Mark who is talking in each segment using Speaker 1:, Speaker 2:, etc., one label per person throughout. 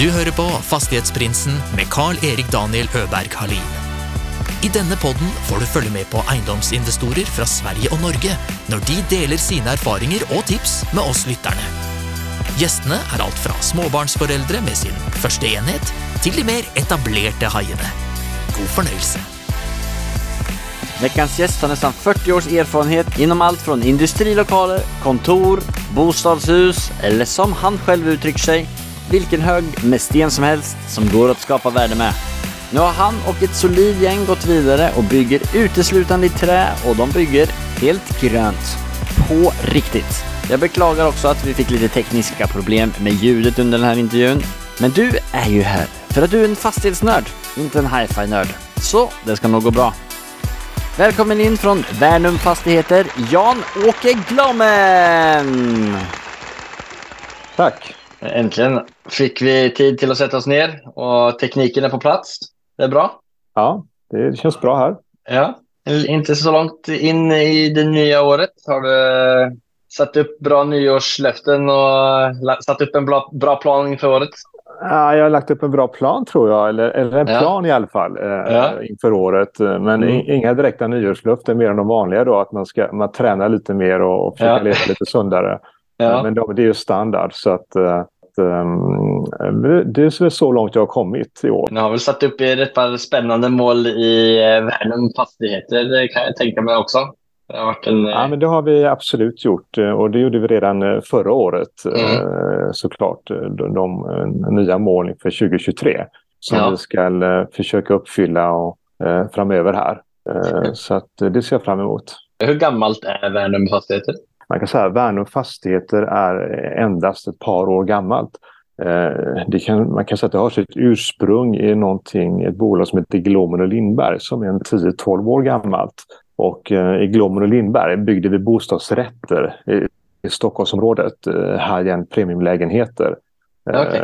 Speaker 1: Du hører på Fastighetsprinsen med Carl-Erik Daniel Øberg Halin. I denne podden får du følge med på eiendomsinvestorer fra Sverige og Norge når de deler sine erfaringer og tips med oss lytterne. Gjestene er alt fra småbarnsforeldre med sin første enhet, til de mer etablerte haiene. God fornøyelse.
Speaker 2: Veckans gäst har nästan 40 års erfarenhet inom allt från industrilokaler, kontor, bostadshus eller som han själv uttrycker sig, vilken hög med sten som helst som går att skapa värde med. Nu har han och ett solid gäng gått vidare och bygger uteslutande i trä och de bygger helt grönt. På riktigt. Jag beklagar också att vi fick lite tekniska problem med ljudet under den här intervjun. Men du är ju här för att du är en fastighetsnörd, inte en hi-fi-nörd. Så det ska nog gå bra. Välkommen in från Värnum Fastigheter, Jan-Åke Glommen!
Speaker 3: Tack! Äntligen fick vi tid till att sätta oss ner och tekniken är på plats. Det är bra.
Speaker 4: Ja, det känns bra här.
Speaker 3: Ja, inte så långt in i det nya året. Har du satt upp bra nyårslöften och satt upp en bra, bra plan inför året?
Speaker 4: Ja, jag har lagt upp en bra plan tror jag, eller, eller en plan i alla fall eh, ja. inför året. Men mm. inga direkta nyårslöften mer än de vanliga då, att man ska man tränar lite mer och, och försöka ja. leva lite sundare. Ja. Men de, det är ju standard så att eh, um, det är så långt jag har kommit i år.
Speaker 3: Ni har väl satt upp ett par spännande mål i eh, Värnum Fastigheter, det kan jag tänka mig också.
Speaker 4: Det har varit en... Ja, men det har vi absolut gjort och det gjorde vi redan förra året mm. såklart. De, de nya målen för 2023 som ja. vi ska försöka uppfylla och, framöver här. Mm. Så att det ser jag fram emot.
Speaker 3: Hur gammalt är Värnum Fastigheter?
Speaker 4: Man kan säga att Värnum Fastigheter är endast ett par år gammalt. Det kan, man kan säga att det har sitt ursprung i någonting, ett bolag som heter Glomen och Lindberg som är en 10-12 år gammalt. Och i Glommen och Lindberg byggde vi bostadsrätter i, Stockholmsområdet, high-end premiumlägenheter. Okay.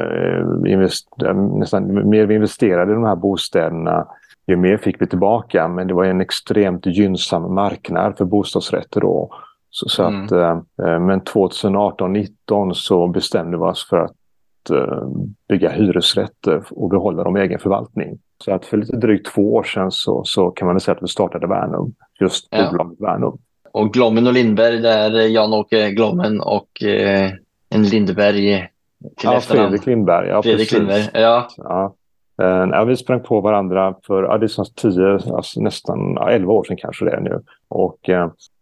Speaker 4: Nästan mer vi investerade i de här bostäderna, ju mer fick vi tillbaka. Men det var en extremt gynnsam marknad för bostadsrätter då. Så, så mm. att, eh, men 2018-19 så bestämde vi oss för att eh, bygga hyresrätter och behålla dem i egen förvaltning. Så att för lite drygt två år sedan så, så kan man säga att vi startade Värnum, just ja. bolaget Värnum.
Speaker 3: Och Glommen och Lindberg, där Jan-Åke Glommen och eh, en Lindberg till
Speaker 4: ja, Fredrik Lindberg. Ja,
Speaker 3: Fredrik precis. Lindberg, ja.
Speaker 4: ja. Uh, ja, vi sprang på varandra för ja, det är tio, alltså nästan ja, 11 år sedan kanske det är nu. Och,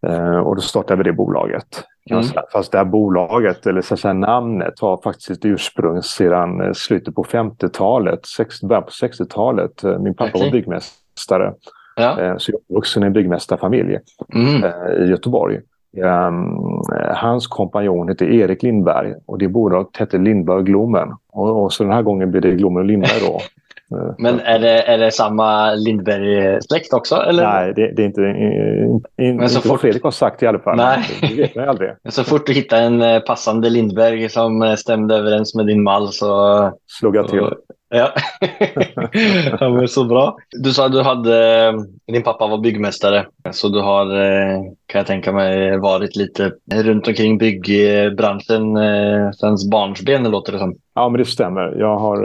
Speaker 4: uh, och då startade vi det bolaget. Mm. Fast det här bolaget, eller så säga, namnet, har faktiskt ett ursprung sedan uh, slutet på 50-talet, början på 60-talet. Min pappa okay. var byggmästare. Ja. Så jag är vuxen i en byggmästarfamilj mm. i Göteborg. Um, hans kompanjon heter Erik Lindberg och det bolaget hette Lindberg Glomen. Och, och, så den här gången blir det Glomen och Lindberg då.
Speaker 3: Men är det, är det samma Lindberg-släkt också? Eller?
Speaker 4: Nej, det, det är inte, in, in, Men så inte fort... Fredrik har sagt i alla fall.
Speaker 3: Nej.
Speaker 4: Det vet aldrig.
Speaker 3: Men så fort du hittar en eh, passande Lindberg som eh, stämde överens med din mall så...
Speaker 4: Slog jag till.
Speaker 3: Ja. ja, men så bra. Du sa att du hade, din pappa var byggmästare, så du har, eh, kan jag tänka mig, varit lite runt omkring byggbranschen sedan barnsben, låter det som.
Speaker 4: Ja, men det stämmer. Jag har,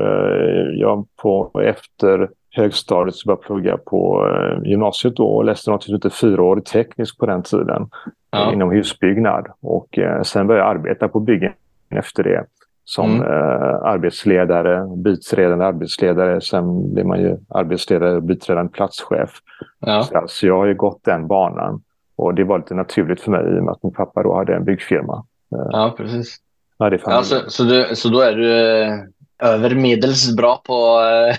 Speaker 4: jag på, efter högstadiet så började jag plugga på gymnasiet då och läste något som heter fyraårig teknisk på den tiden ja. inom husbyggnad. Och sen började jag arbeta på byggen efter det som mm. eh, arbetsledare, biträdande arbetsledare. Sen blir man ju arbetsledare och biträdande platschef. Ja. Så alltså, jag har ju gått den banan. Och det var lite naturligt för mig i och med att min pappa då hade en byggfirma.
Speaker 3: Eh, ja, precis. Ja, det ja, så, så, du, så då är du eh, över medels bra på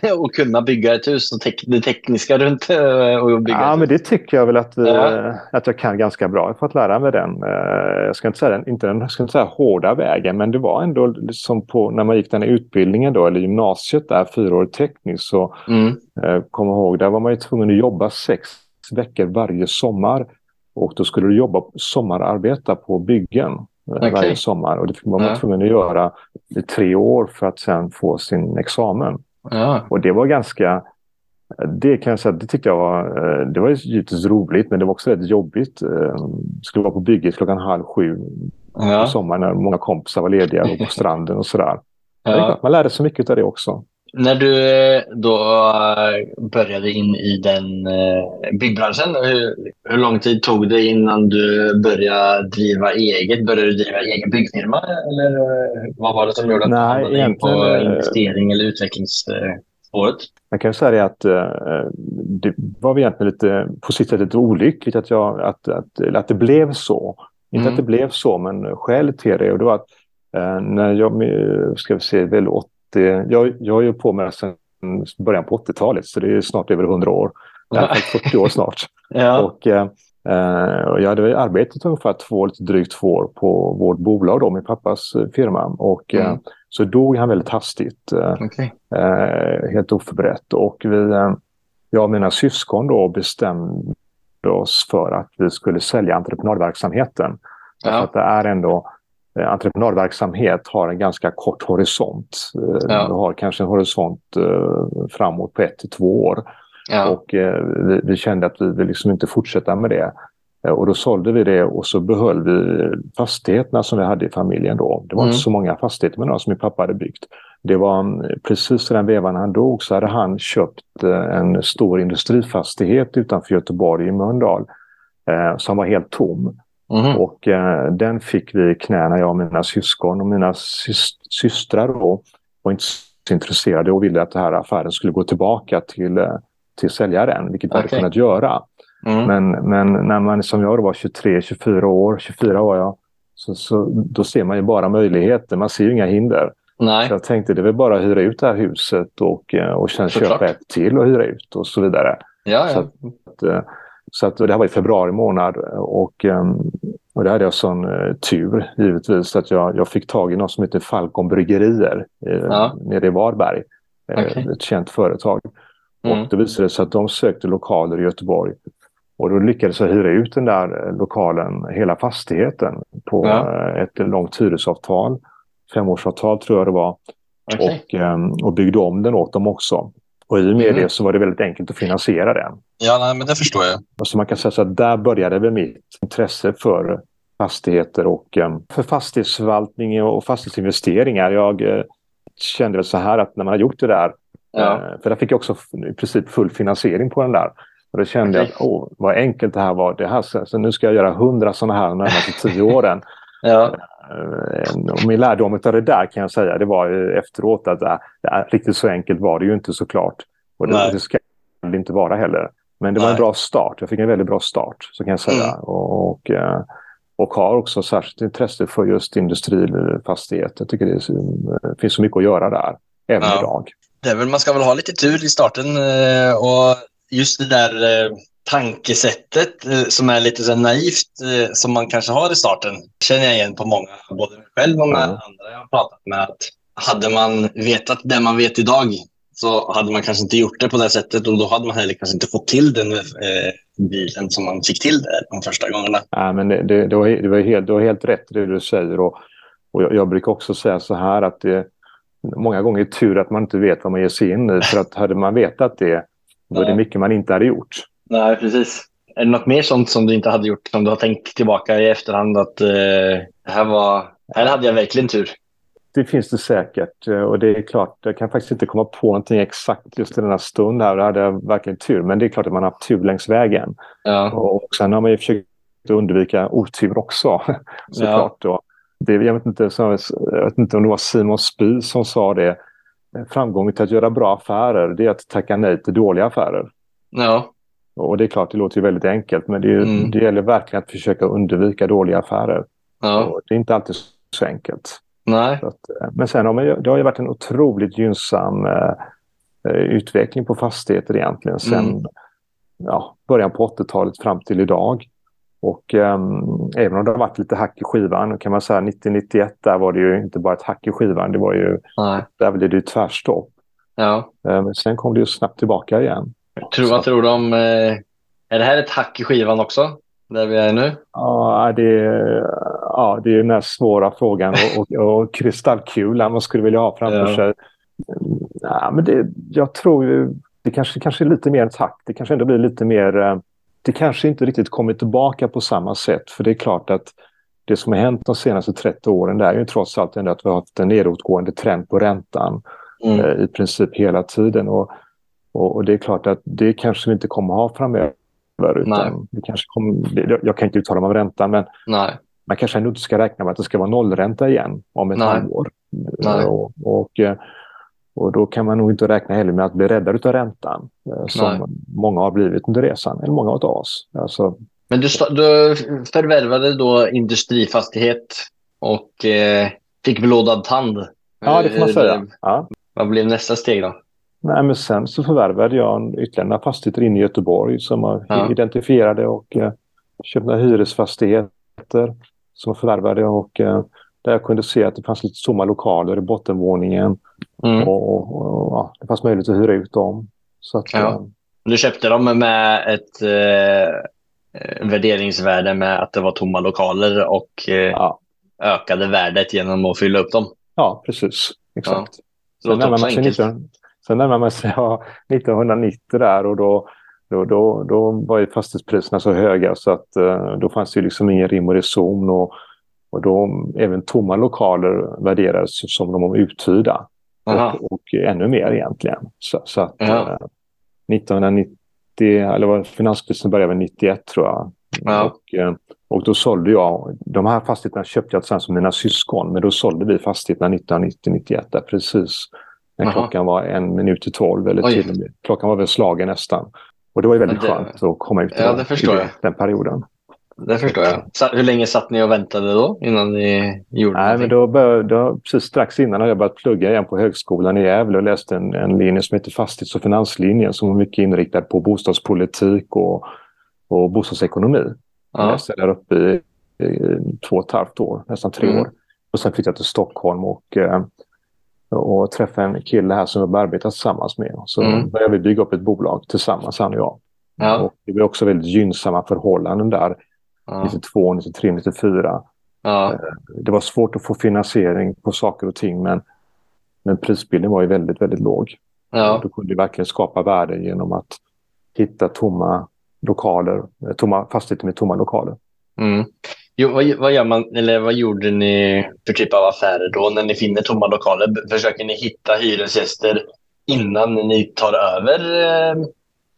Speaker 3: äh, att kunna bygga ett hus och tek det tekniska runt äh, och bygga
Speaker 4: Ja, men det tycker jag väl att, ja. äh, att jag kan ganska bra. Jag har fått lära mig den. jag ska inte säga den, inte den jag ska inte säga hårda vägen, men det var ändå liksom på när man gick den här utbildningen då, eller gymnasiet där, fyraårig tekniskt, så mm. eh, kom ihåg, där var man ju tvungen att jobba sex veckor varje sommar. Och då skulle du jobba sommararbeta på byggen okay. varje sommar. Och det var man ja. tvungen att göra i tre år för att sen få sin examen. Ja. Och det var ganska... Det kan jag säga, det tyckte jag var, eh, det var givetvis roligt men det var också rätt jobbigt. Eh, skulle vara på bygget klockan halv sju ja. på sommaren när många kompisar var lediga och på stranden och sådär. Ja. man lärde sig mycket av det också.
Speaker 3: När du eh, då eh, började in i den eh, byggbranschen, hur, hur lång tid tog det innan du började driva eget? Började du driva egen byggfirma eller vad var det som gjorde att
Speaker 4: Nej,
Speaker 3: du hamnade in på investering eller utvecklingsspåret?
Speaker 4: Jag kan säga att det var egentligen lite, på sitt sätt lite olyckligt att, jag, att, att, att det blev så. Inte mm. att det blev så, men skälet till det och det var att när jag, ska vi se, väl det, jag, jag är ju på med sedan början på 80-talet, så det är snart över 100 år. Fall 40 år snart.
Speaker 3: ja.
Speaker 4: och, eh, och jag hade arbetat ungefär två, lite drygt två år på vårt bolag, då, min pappas eh, firma. Och, eh, mm. eh, så dog han väldigt hastigt, eh,
Speaker 3: okay.
Speaker 4: eh, helt oförberett. Och vi, eh, jag och mina syskon då bestämde oss för att vi skulle sälja entreprenadverksamheten. Ja. För att det är ändå Eh, entreprenadverksamhet har en ganska kort horisont. Eh, ja. Du har kanske en horisont eh, framåt på ett till två år. Ja. Och vi, vi, kände att vi vill liksom inte fortsätta med det. Och då sålde vi det och så behöll vi fastigheterna som vi hade i familjen då. Det var mm. inte så många fastigheter men några som min pappa hade byggt. Det var precis i den vevan han dog så hade han köpt en stor industrifastighet utanför Göteborg i Mölndal eh, som var helt tom. Mm. Och eh, den fick vi i knäna, jag och mina syskon. Och mina systrar då var inte så intresserade och ville att den här affären skulle gå tillbaka till, eh, till säljaren, vilket vi okay. hade kunnat göra. Mm. Men, men när man som jag då var 23-24 år, 24 var jag, så, så, då ser man ju bara möjligheter, man ser ju inga hinder.
Speaker 3: Nej.
Speaker 4: Så jag tänkte det är väl bara att hyra ut det här huset och, eh, och sen köpa ett till och hyra ut och så vidare.
Speaker 3: Ja, ja.
Speaker 4: Så att, eh, så att, det här var i februari månad och, ehm, och det hade jag sån tur givetvis att jag, jag fick tag i något som heter Falcon Bryggerier uh, ja. nere i Varberg. Eh, okay. ett känt företag. Mm. Och då visade det sig att de sökte lokaler i Göteborg. Och då lyckades jag hyra ut den där lokalen, hela fastigheten, på ja. ett långt hyresavtal. Femårsavtal tror jag det var. Okay. Och, ehm, och byggde om den åt dem också. Och i och med mm. det så var det väldigt enkelt att finansiera den.
Speaker 3: Ja, nej, men det förstår jag.
Speaker 4: Alltså man kan säga så att där började väl mitt intresse för fastigheter och um, för fastighetsförvaltning och fastighetsinvesteringar. Jag uh, kände väl så här att när man har gjort det där, ja. uh, för där fick jag också i princip full finansiering på den där. Och då kände okay. jag att åh, vad enkelt det här var. Det här, så nu ska jag göra hundra sådana här de närmaste tio åren.
Speaker 3: ja.
Speaker 4: Eh, och min lärdom av det där kan jag säga, det var efteråt att äh, riktigt så enkelt var det ju inte såklart. Och det, det ska det inte vara heller. Men det var en bra start. Jag fick en väldigt bra start, så kan jag säga. Mm. Och, och, eh, och, har också särskilt intresse för just industrifastighet. Jag tycker det finns så mycket att göra där, även ja. idag.
Speaker 3: Det väl, man ska väl ha lite tur i starten. Och just det där tankesättet eh, som är lite så naivt eh, som man kanske har i starten känner jag igen på många, både mig själv och med mm. andra jag har pratat med. Att hade man vetat det man vet idag så hade man kanske inte gjort det på det sättet och då hade man heller kanske inte fått till den eh, bilen som man fick till det de första gångerna.
Speaker 4: Ja, men det, det, det, var, det var helt, helt rätt det du säger och, och jag, jag brukar också säga så här att det många gånger är tur att man inte vet vad man ger sig in i för att hade man vetat det då är det mycket man inte hade gjort.
Speaker 3: Nej, precis. Är det något mer sånt som du inte hade gjort som du har tänkt tillbaka i efterhand att eh, det här var, här hade jag verkligen tur?
Speaker 4: Det finns det säkert eh, och det är klart, jag kan faktiskt inte komma på någonting exakt just i denna stund här. Då hade jag verkligen tur, men det är klart att man har haft tur längs vägen.
Speaker 3: Ja.
Speaker 4: Och sen har man ju försökt undvika otur också såklart. Ja. Det, jag, vet inte, jag vet inte om det var Simon Spy som sa det. Framgången till att göra bra affärer, det är att tacka nej till dåliga affärer.
Speaker 3: Ja.
Speaker 4: Och det är klart, det låter ju väldigt enkelt, men det, mm. det gäller verkligen att försöka undvika dåliga affärer.
Speaker 3: Ja.
Speaker 4: Det är inte alltid så enkelt.
Speaker 3: Nej.
Speaker 4: Så att, eh, men sen har man, det har ju varit en otroligt gynnsam eh, eh utveckling på fastigheter egentligen sen mm. ja, början på 80-talet fram till idag. Och um, även om det har varit lite hack i skivan, kan man säga 90-91 där var det ju inte bara ett hack i skivan, det var ju,
Speaker 3: Nej.
Speaker 4: där blev det ju tvärstopp.
Speaker 3: Ja.
Speaker 4: Um, sen kom det ju snabbt tillbaka igen.
Speaker 3: Tror, vad tror du om... Eh, är det här ett hack i skivan också? Där vi är nu?
Speaker 4: Ja, det är, ja, det är den här svåra frågan. Och, och, och kristallkulan man skulle vilja ha framför ja. sig. Ja, men det, jag tror ju... Det kanske, kanske är lite mer ett hack. Det kanske ändå blir lite mer... Eh, det kanske inte riktigt kommer tillbaka på samma sätt. För det är klart att det som har hänt de senaste 30 åren det är ju trots allt ändå att vi har haft en nedåtgående trend på räntan mm. eh, i princip hela tiden. Och, och, och, det är klart att det kanske vi inte kommer ha framöver. Utan det kanske kommer, jag kan inte uttala mig om räntan men
Speaker 3: Nej.
Speaker 4: man kanske ändå inte ska räkna med att det ska vara nollränta igen om ett Nej. halvår.
Speaker 3: Nej.
Speaker 4: Och, och, och då kan man nog inte räkna heller med att bli räddad av räntan eh, som Nej. många har blivit under resan, eller många av oss. Alltså,
Speaker 3: men du, du förvärvade då industrifastighet och eh, fick blådad tand.
Speaker 4: Ja, det får man säga. Ja.
Speaker 3: Vad blev nästa steg då?
Speaker 4: Nej, men sen så förvärvade jag ytterligare några fastigheter inne i Göteborg som jag ja. identifierade och eh, köpte några hyresfastigheter som jag förvärvade och eh, där jag kunde se att det fanns lite tomma lokaler i bottenvåningen mm. och, och, och ja, det fanns möjlighet att hyra ut dem. Så att,
Speaker 3: ja. Eh, du köpte dem med ett eh, värderingsvärde med att det var tomma lokaler och eh, ja. ökade värdet genom att fylla upp dem.
Speaker 4: Ja, precis. Exakt. Ja. Sen, närmar man sig 19, sen närmar man sig ja, 1990 där och då, då, då, då var ju fastighetspriserna så höga så att eh, då fanns det liksom ingen rim och reson. Och, och då även tomma lokaler värderades som de var uthyrda. Och, och, ännu mer egentligen. Så, så att eh, 1990 eller var finanskrisen började väl 91 tror jag. Ja. Och, eh, och då sålde jag, de här fastigheterna köpte jag tillsammans med mina syskon, men då sålde vi fastigheterna 1990-91 där precis när Aha. klockan var en minut till tolv eller Oj. till och med. Klockan var väl slagen nästan. Och det var ju väldigt det, skönt att komma ut
Speaker 3: ja, det i
Speaker 4: den perioden.
Speaker 3: Det förstår jag. Hur länge satt ni och väntade då innan ni gjorde
Speaker 4: Nej, men då började, då, Precis strax innan hade jag börjat plugga igen på högskolan i Gävle och läste en, en linje som heter fastighets och finanslinjen som var mycket inriktad på bostadspolitik och, och bostadsekonomi. Ja. Jag läste där uppe i, i, två och ett halvt år, nästan tre mm. år. Och sen flyttade jag till Stockholm och, eh, och träffade en kille här som jag arbetat tillsammans med. Så mm. började vi bygga upp ett bolag tillsammans, han och jag. Ja. Och det var också väldigt gynnsamma förhållanden där ja. 92, 93, 94. Ja. Det var svårt att få finansiering på saker och ting men, men prisbilden var ju väldigt, väldigt låg. Ja. Du kunde verkligen skapa värde genom att hitta tomma lokaler, tomma fastigheter med tomma lokaler.
Speaker 3: Mm. Jo, vad, vad, gör man, eller vad gjorde ni för typ av affärer då när ni finner tomma lokaler? Försöker ni hitta hyresgäster innan ni tar över eh,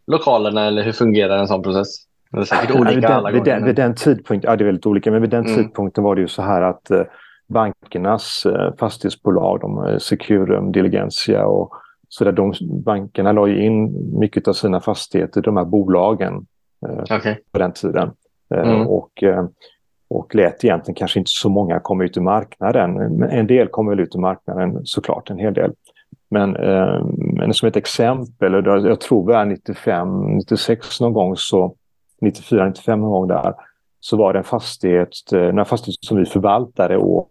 Speaker 3: lokalerna eller hur fungerar en sån process?
Speaker 4: Det är säkert olika vid den, alla. Vid den, vid den tidpunkten, ja det är väldigt olika, men vid den mm. tidpunkten var det ju så här att eh, bankernas eh, fastighetsbolag, de, eh, Securum, Diligentia och så där de bankerna la in mycket av sina fastigheter i de här bolagen eh, okay. på den tiden. Eh, mm. och, eh, och lät egentligen kanske inte så många komma ut i marknaden. Men en del kom väl ut i marknaden såklart, en hel del. Men, eh, men som ett exempel, jag tror vi är 95, 96 någon gång så 94, 95 någon gång där, så var det en fastighet, en fastighet som vi förvaltade åt,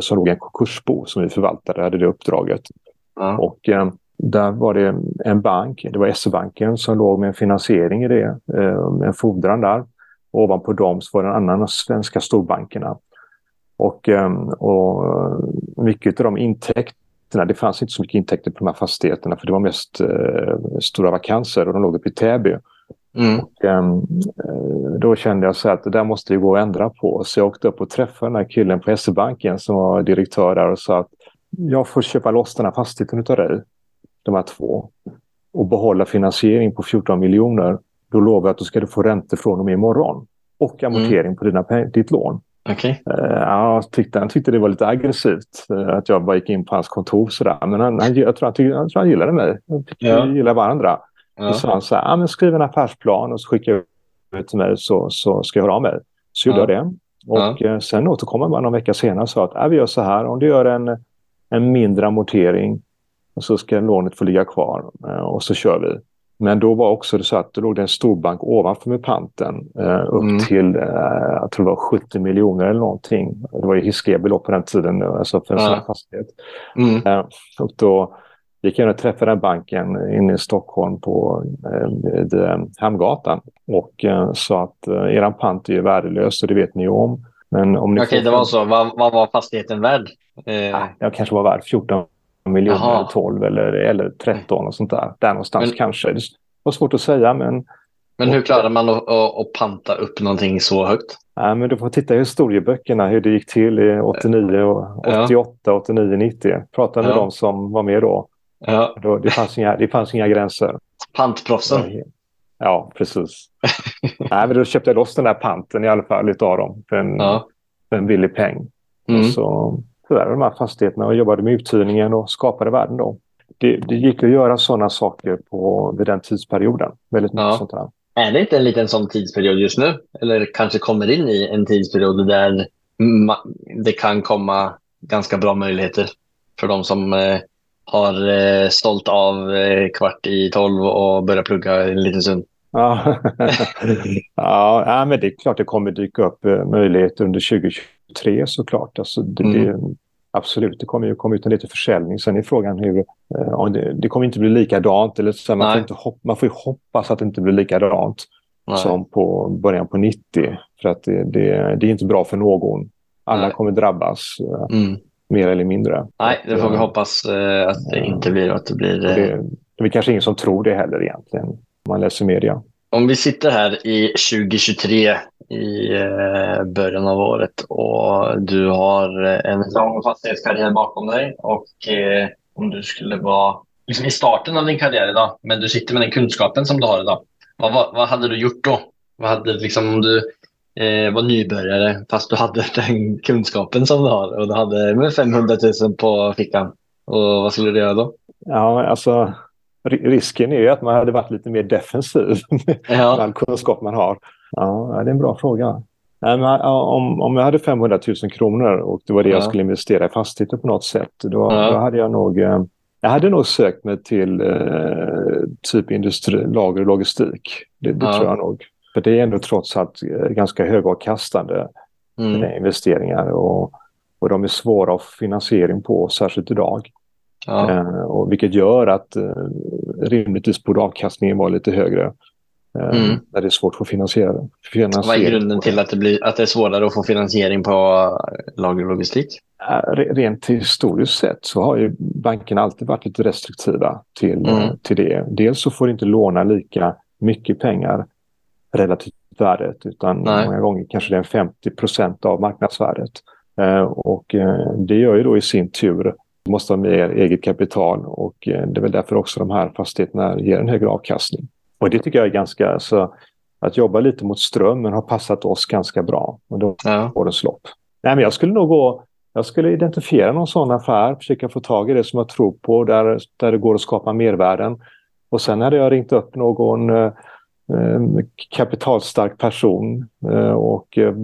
Speaker 4: som låg en konkursbo som vi förvaltade, hade det uppdraget. Mm. Och eh, där var det en bank, det var SE-banken som låg med en finansiering i det, eh, en fordran där. Och ovanpå dem så var det en annan av svenska storbankerna. Och, eh, och mycket av de intäkterna, det fanns inte så mycket intäkter på de här fastigheterna för det var mest eh, stora vakanser och de låg uppe i Täby. Mm. Och, um, då kände jag så att det där måste ju gå att ändra på. Så jag åkte upp och träffade den här killen på SE-banken som var direktör där och sa att jag får köpa loss den här fastigheten av dig, de här två, och behålla finansiering på 14 miljoner. Då lovar jag att du ska få räntor från och med imorgon och amortering mm. på dina, ditt lån.
Speaker 3: Okay.
Speaker 4: Uh, ja, tyckte, han tyckte det var lite aggressivt uh, att jag bara gick in på hans kontor. Sådär. Men han, han, jag, tror han, tyckte, jag tror han gillade mig. Vi ja. gillar varandra. Ja. Och sa han så här, ah, men skriv en affärsplan och så skickar ut till mig så, så ska jag höra av mig. Så gjorde ja. jag det. Och ja. Eh, sen återkom han bara någon vecka senare och sa att ah, vi gör så här, om du gör en, en mindre amortering så ska lånet få ligga kvar eh, och så kör vi. Men då var också det så att det låg en storbank ovanför med panten eh, upp mm. till, eh, jag tror det var 70 miljoner eller någonting. Det var ju hiskliga belopp på den tiden, alltså för en ja. sån här fastighet. Mm. Eh, och då gick jag och träffade den banken inne i Stockholm på eh, eh Hamngatan och eh, sa att eh, eran pant är värdelös och det vet ni om. Men om ni
Speaker 3: Okej, får... det var så. Vad, vad var fastigheten värd?
Speaker 4: Eh... Ja, jag kanske var värd 14 miljoner, Jaha. 12 eller, eller 13 och sånt där. Där någonstans men... kanske. Det var svårt att säga, men
Speaker 3: Men hur klarar man att, att, panta upp någonting så högt?
Speaker 4: Ja, men du får titta i historieböckerna hur det gick till i 89, och 88, ja. 89, 90. Prata med ja. de som var med då. Ja. då det, fanns inga, det fanns inga gränser.
Speaker 3: Pantproffsen.
Speaker 4: Ja, precis. Nej, men då köpte jag loss den där panten i alla fall, lite av dem, för en, ja. för en billig peng. Mm. Och så förvärvade de här fastigheterna och jobbade med uthyrningen och skapade värden då. Det, det gick att göra sådana saker på, vid den tidsperioden. Väldigt mycket ja. sånt här.
Speaker 3: Är det inte en liten sån tidsperiod just nu? Eller kanske kommer in i en tidsperiod där det kan komma ganska bra möjligheter för de som eh, har eh, sålt av eh, kvart i tolv och börjat plugga en liten stund.
Speaker 4: Ja. ja, men det är klart det kommer dyka upp eh, möjligheter under 2023 såklart. Alltså, det, mm. absolut, det kommer ju komma ut en liten försäljning. Sen är frågan hur... Eh, det, det, kommer inte bli likadant. Eller så, man, får inte hop, man får ju hoppas att det inte blir likadant Nej. som på början på 90. För att det, det, det är inte bra för någon. Alla Nej. kommer drabbas. Eh, mm mer eller mindre.
Speaker 3: Nej, det får vi hoppas eh, att det inte blir. Att det blir
Speaker 4: eh... det, det är kanske ingen som tror det heller egentligen, om man läser media.
Speaker 3: Om vi sitter här i 2023 i eh, början av året och du har eh, en lång fastighetskarriär bakom dig och eh, om du skulle vara liksom i starten av din karriär idag, men du sitter med den kunskapen som du har idag. Vad, vad, vad hade du gjort då? Vad hade liksom om du eh, var nybörjare fast du hade den kunskapen som du har och du hade med 500 000 på fickan. Och vad skulle du göra då?
Speaker 4: Ja, alltså risken är ju att man hade varit lite mer defensiv med ja. all kunskap man har. Ja, det är en bra fråga. Om, om jag hade 500 000 kronor och det var det ja. jag skulle investera i fastigheter på något sätt, då, ja. då hade jag nog eh, jag hade nog sökt mig till eh, typ industri, lager och logistik. Det, det tror jag nog. För det är ändå trots allt eh, ganska högavkastande mm. investeringar och, och de är svåra att finansiering på, särskilt idag. Ja. Eh, och vilket gör att eh, rimligtvis borde avkastningen vara lite högre. Eh, mm. När det är svårt att få finansiera, finansiering.
Speaker 3: Vad är grunden till att det, blir, att det är svårare att få finansiering på eh, lagerlogistik?
Speaker 4: Eh, rent historiskt sett så har ju bankerna alltid varit lite restriktiva till, mm. till det. Dels så får du inte låna lika mycket pengar relativt värdet utan Nej. många gånger kanske det är 50 procent av marknadsvärdet. Och det gör ju då i sin tur måste ha mer eget kapital och eh, det är väl därför också de här fastigheterna ger en högre avkastning. Och det tycker jag är ganska, så att jobba lite mot strömmen har passat oss ganska bra under ja. årens lopp. Nej, men jag skulle nog gå, jag skulle identifiera någon sån affär, försöka få tag i det som jag tror på, där, där det går att skapa mervärden. Och sen hade jag ringt upp någon Eh, kapitalstark person eh, och eh,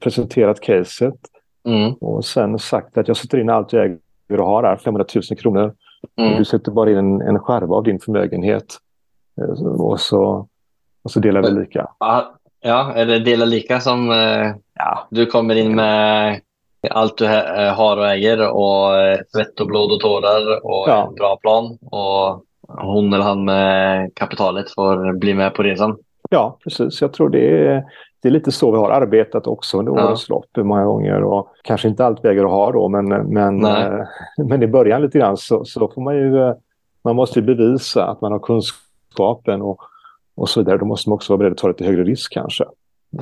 Speaker 4: presenterat caset. Mm. Och sen sagt att jag sätter in allt jag äger och har här, 500 000 kronor. Mm. du sätter bara in en, en skärva av din förmögenhet. Och så, och så delar vi lika.
Speaker 3: Ja, eller dela lika som ja. du kommer in med allt du har och äger och svett och blod och tårar och ja. en bra plan. Och hon eller han med kapitalet får bli med på resan.
Speaker 4: Ja, precis. Jag tror det är, det är lite så vi har arbetat också under ja. årens lopp många gånger. Och kanske inte allt väger att ha då, men, men, eh, men i början lite grann så, så får man ju eh, man måste ju bevisa att man har kunskapen och, och så vidare. Då måste man också vara beredd att ta lite högre risk kanske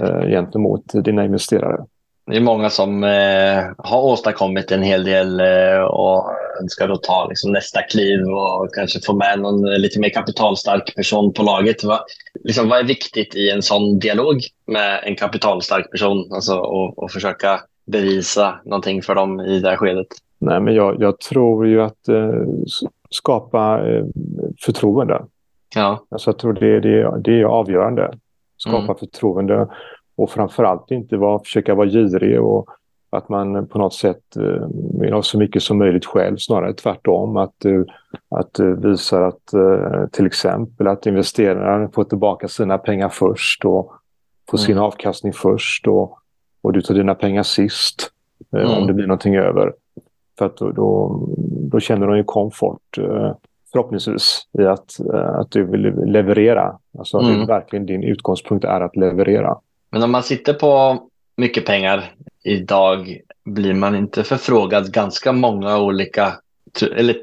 Speaker 4: eh, gentemot dina investerare.
Speaker 3: Det är många som eh, har åstadkommit en hel del eh, och önskar då ta liksom, nästa kliv och kanske få med någon lite mer kapitalstark person på laget. Va, liksom, vad är viktigt i en sån dialog med en kapitalstark person alltså, och, och försöka bevisa någonting för dem i det här skedet?
Speaker 4: Nej, men jag, jag tror ju att eh, skapa eh, förtroende. Ja. Alltså, jag tror det, det, det är avgörande. Skapa mm. förtroende och framförallt inte vara, försöka vara girig och att man på något sätt eh, vill ha så mycket som möjligt själv, snarare tvärtom. Att, eh, att eh, visa att till exempel att investeraren får tillbaka sina pengar först och får sin mm. avkastning först och, och du tar dina pengar sist mm. om det blir någonting över. För att då, då, då känner de ju komfort förhoppningsvis i att, att du vill leverera. Alltså mm. verkligen din utgångspunkt är att leverera.
Speaker 3: Men om man sitter på mycket pengar idag blir man inte förfrågad ganska många olika, eller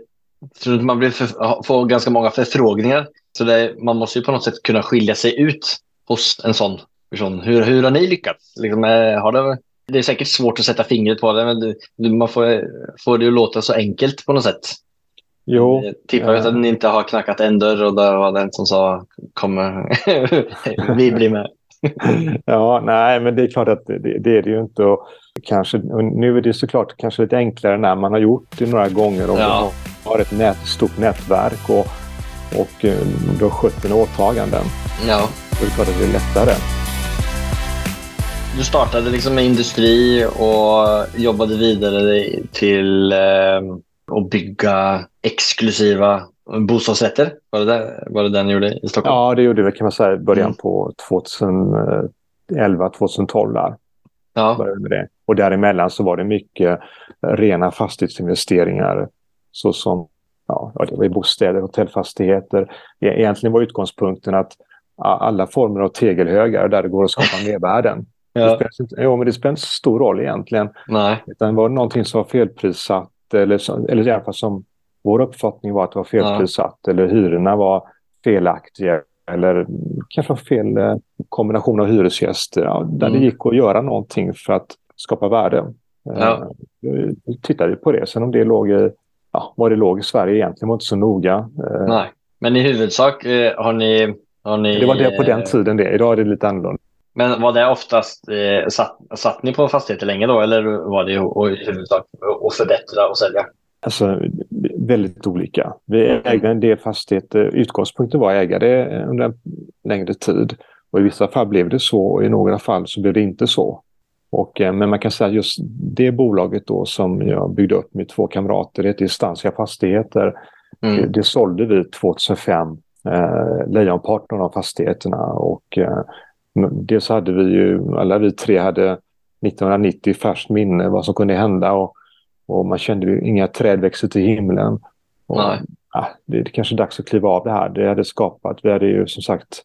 Speaker 3: tror inte man blir för, får ganska många förfrågningar. Så det, man måste ju på något sätt kunna skilja sig ut hos en sån person. Hur, hur har ni lyckats? Liksom, eh, har det, det är säkert svårt att sätta fingret på det, men du, man får, får det att låta så enkelt på något sätt.
Speaker 4: Jo.
Speaker 3: Jag tippar
Speaker 4: eh.
Speaker 3: att ni inte har knackat en dörr och där var det en som sa kommer vi blir med.
Speaker 4: ja, nej, men det är klart att det, det är det ju inte. Och kanske, och nu är det såklart kanske lite enklare när man har gjort det några gånger och
Speaker 3: Ja.
Speaker 4: har ett nät, stort nätverk och, och eh, du har skött dina åtaganden.
Speaker 3: Ja.
Speaker 4: Då är det klart att det är lättare.
Speaker 3: Du startade liksom med industri och jobbade vidare till eh, att bygga exklusiva bostadsrätter. Var det, där, var det den gjorde i Stockholm?
Speaker 4: Ja, det gjorde vi kan man säga i början
Speaker 3: Mm.
Speaker 4: på 2011, 2012 där.
Speaker 3: Ja.
Speaker 4: började med det. Och däremellan så var det mycket rena fastighetsinvesteringar såsom ja, det var i bostäder, hotellfastigheter. E- Egentligen var utgångspunkten att alla former av tegelhögar där det går att skapa mervärden. Det
Speaker 3: ja.
Speaker 4: spelar inte, jo, men det spelar inte så stor roll egentligen.
Speaker 3: Nej.
Speaker 4: Utan var det någonting som var felprissatt eller, eller i alla fall som vår uppfattning var att det var felprissatt eller hyrorna var felaktiga eller kanske fel eh, kombination av hyresgäster. Ja, där
Speaker 3: Mm.
Speaker 4: det gick att göra någonting för att skapa värde. Eh,
Speaker 3: Ja.
Speaker 4: då tittade vi på det. Sen om det låg i, ja, var det låg i Sverige egentligen var inte så noga. Eh,
Speaker 3: Nej. Men i huvudsak eh, har ni... Har ni
Speaker 4: Det var det på den
Speaker 3: eh,
Speaker 4: tiden det. Idag är det lite annorlunda.
Speaker 3: Men var det oftast... Eh, satt, satt ni på fastigheter länge då? Eller var det i huvudsak att förbättra och sälja?
Speaker 4: Alltså väldigt olika. Vi ägde en del fastigheter. Utgångspunkten var att äga det under en längre tid. Och i vissa fall blev det så och i några fall så blev det inte så. Och, eh, men man kan säga just det bolaget då som jag byggde upp med två kamrater, det heter Stansia Fastigheter. Det,
Speaker 3: Mm.
Speaker 4: det sålde vi 2005, eh, lejonparten av fastigheterna. Och, eh, dels hade vi ju, alla vi tre hade 1990 färskt minne vad som kunde hända. Och, och man kände ju inga träd växer till himlen. Och, ja, det är kanske dags att kliva av det här. Det hade skapat, vi hade ju som sagt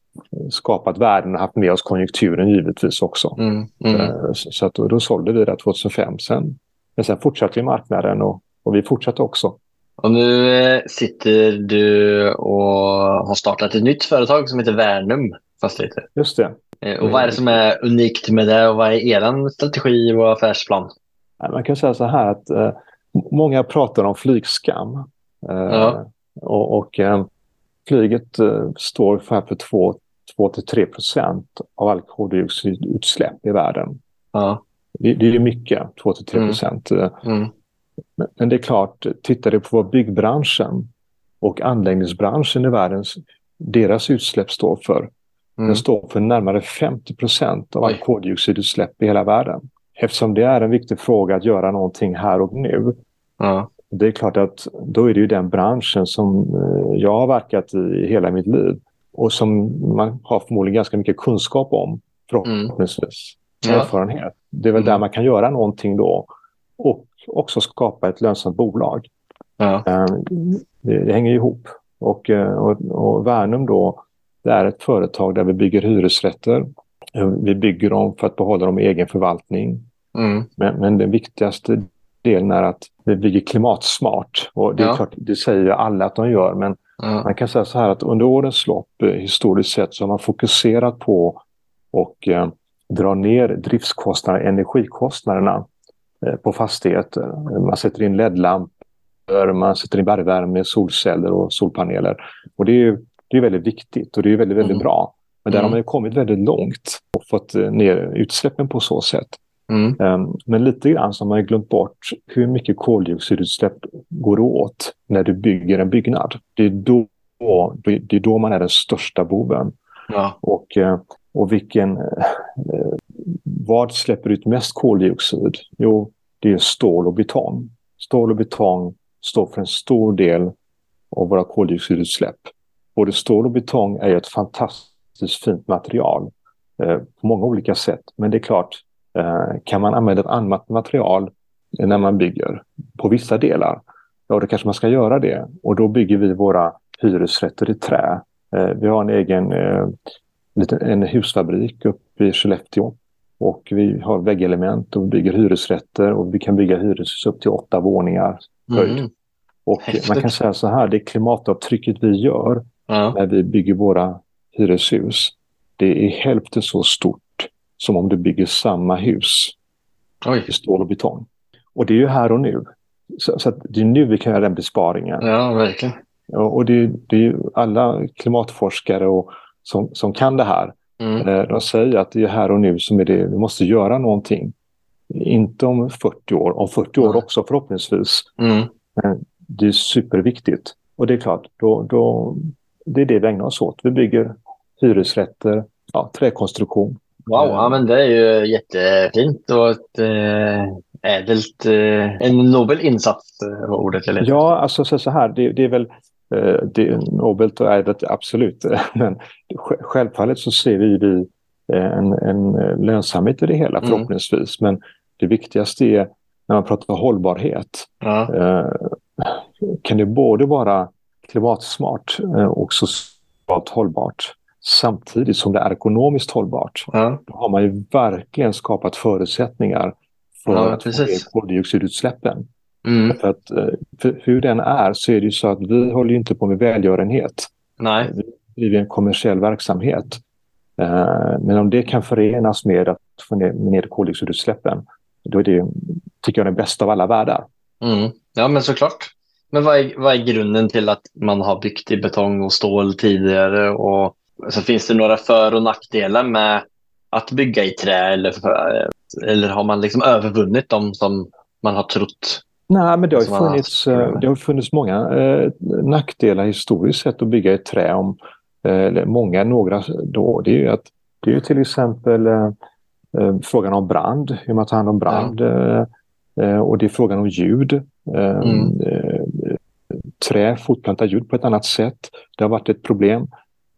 Speaker 4: skapat värden och haft med oss konjunkturen givetvis också.
Speaker 3: Mm. Mm.
Speaker 4: Eh, Så, så att då, då sålde vi det 2005. Sen, men sen fortsatte ju marknaden och, och vi fortsatte också.
Speaker 3: Och nu eh, sitter du och har startat ett nytt företag som heter Värnum Fastigheter.
Speaker 4: Just det.
Speaker 3: Eh, Och vad är det som är unikt med det och vad är er strategi och affärsplan?
Speaker 4: Man kan säga så här att eh, många pratar om flygskam. Eh,
Speaker 3: Ja.
Speaker 4: Och, och eh, flyget eh, står för, för 2-3 procent av all koldioxidutsläpp i världen.
Speaker 3: Ja.
Speaker 4: Det, det är mycket, 2-3 procent. Eh,
Speaker 3: Mm.
Speaker 4: Men, men det är klart, tittar du på vad byggbranschen och anläggningsbranschen i världen, deras utsläpp står för.
Speaker 3: Mm.
Speaker 4: Den står för närmare 50 procent av all koldioxidutsläpp i hela världen. Eftersom det är en viktig fråga att göra någonting här och nu.
Speaker 3: Ja.
Speaker 4: Det är klart att då är det ju den branschen som eh, jag har verkat i hela mitt liv. Och som man har förmodligen ganska mycket kunskap om förhoppningsvis.
Speaker 3: Ja.
Speaker 4: Erfarenhet. Det är väl
Speaker 3: Mm.
Speaker 4: där man kan göra någonting då. Och också skapa ett lönsamt bolag.
Speaker 3: Ja.
Speaker 4: Eh, Det, det hänger ihop. Och, eh, och, och Värnum då, det är ett företag där vi bygger hyresrätter. Vi bygger dem för att behålla dem i egen förvaltning.
Speaker 3: Mm.
Speaker 4: Men, men den viktigaste delen är att vi bygger klimatsmart. Och det är
Speaker 3: Ja.
Speaker 4: klart, det säger ju alla att de gör. Men
Speaker 3: Ja.
Speaker 4: man kan säga så här att under årens lopp, eh, historiskt sett, så har man fokuserat på och eh, dra ner driftskostnader, energikostnaderna eh, på fastigheter. Man sätter in LED-lampor, man sätter in bergvärme, solceller och solpaneler. Och det är ju det är väldigt viktigt och det är väldigt, väldigt
Speaker 3: Mm.
Speaker 4: bra. Men där
Speaker 3: Mm.
Speaker 4: har man kommit väldigt långt och fått eh, ner utsläppen på så sätt.
Speaker 3: Mm.
Speaker 4: Um, Men lite grann så har man ju glömt bort hur mycket koldioxidutsläpp går åt när du bygger en byggnad. Det är då, det är då man är den största boven.
Speaker 3: Ja.
Speaker 4: Och, eh, och vilken, eh, vad släpper ut mest koldioxid? Jo, det är stål och betong. Stål och betong står för en stor del av våra koldioxidutsläpp. Både stål och betong är ett fantastiskt fint material eh, på många olika sätt. Men det är klart, kan man använda ett annat material när man bygger på vissa delar, ja då kanske man ska göra det. Och då bygger vi våra hyresrätter i trä. Eh, vi har en egen eh, en husfabrik uppe i Skellefteå. Och vi har väggelement och bygger hyresrätter och vi kan bygga hyreshus upp till åtta våningar höjd.
Speaker 3: Mm.
Speaker 4: Och
Speaker 3: Häftigt.
Speaker 4: man kan säga så här, det klimatavtrycket vi gör
Speaker 3: Ja.
Speaker 4: när vi bygger våra hyreshus, det är hälften så stort som om du bygger samma hus
Speaker 3: Oj.
Speaker 4: i stål och betong. Och det är ju här och nu. Så, så det är nu vi kan göra den besparingen.
Speaker 3: Ja, verkligen.
Speaker 4: Och det, det är ju alla klimatforskare och, som, som kan det här.
Speaker 3: Mm.
Speaker 4: Eh, De säger att det är här och nu som är det, vi måste göra någonting. Inte om 40 år, om 40 år också förhoppningsvis.
Speaker 3: Mm.
Speaker 4: Det är superviktigt. Och det är klart, då, då, det är det vi ägnar oss åt. Vi bygger hyresrätter, ja, träkonstruktion.
Speaker 3: Wow, ja, men det är ju jättefint och ett eh, ädelt, eh, en nobel insats eh, var ordet jag letade
Speaker 4: Ja, alltså så, så här, det, det är väl eh, det är nobelt och ädelt, absolut. Men sj- självfallet så ser vi vi, en, en lönsamhet i det hela
Speaker 3: Mm.
Speaker 4: förhoppningsvis. Men det viktigaste är när man pratar hållbarhet.
Speaker 3: Ja.
Speaker 4: Kan det både vara klimatsmart och socialt hållbart samtidigt som det är ekonomiskt hållbart.
Speaker 3: Ja.
Speaker 4: Då har man ju verkligen skapat förutsättningar för
Speaker 3: Ja,
Speaker 4: att få ner koldioxidutsläppen.
Speaker 3: Mm.
Speaker 4: För att eh, för hur den är så är det ju så att vi håller inte på med välgörenhet.
Speaker 3: Nej.
Speaker 4: Vi driver en kommersiell verksamhet. Eh, Men om det kan förenas med att få ner koldioxidutsläppen, då är det, tycker jag, den bästa av alla världar.
Speaker 3: Mm. Ja, men såklart. Men vad är, vad är grunden till att man har byggt i betong och stål tidigare? Och så finns det några för och nackdelar med att bygga i trä eller, eller har man liksom övervunnit dem som man har trott?
Speaker 4: Nej, men det har funnits, eh, det har funnits många eh, nackdelar historiskt sett att bygga i trä. Om, eh, många, några då. Det är ju att det är till exempel eh, eh, frågan om brand, hur man tar hand om brand. Eh, eh, och det är frågan om ljud. Eh,
Speaker 3: Mm.
Speaker 4: trä fortplantar ljud på ett annat sätt. Det har varit ett problem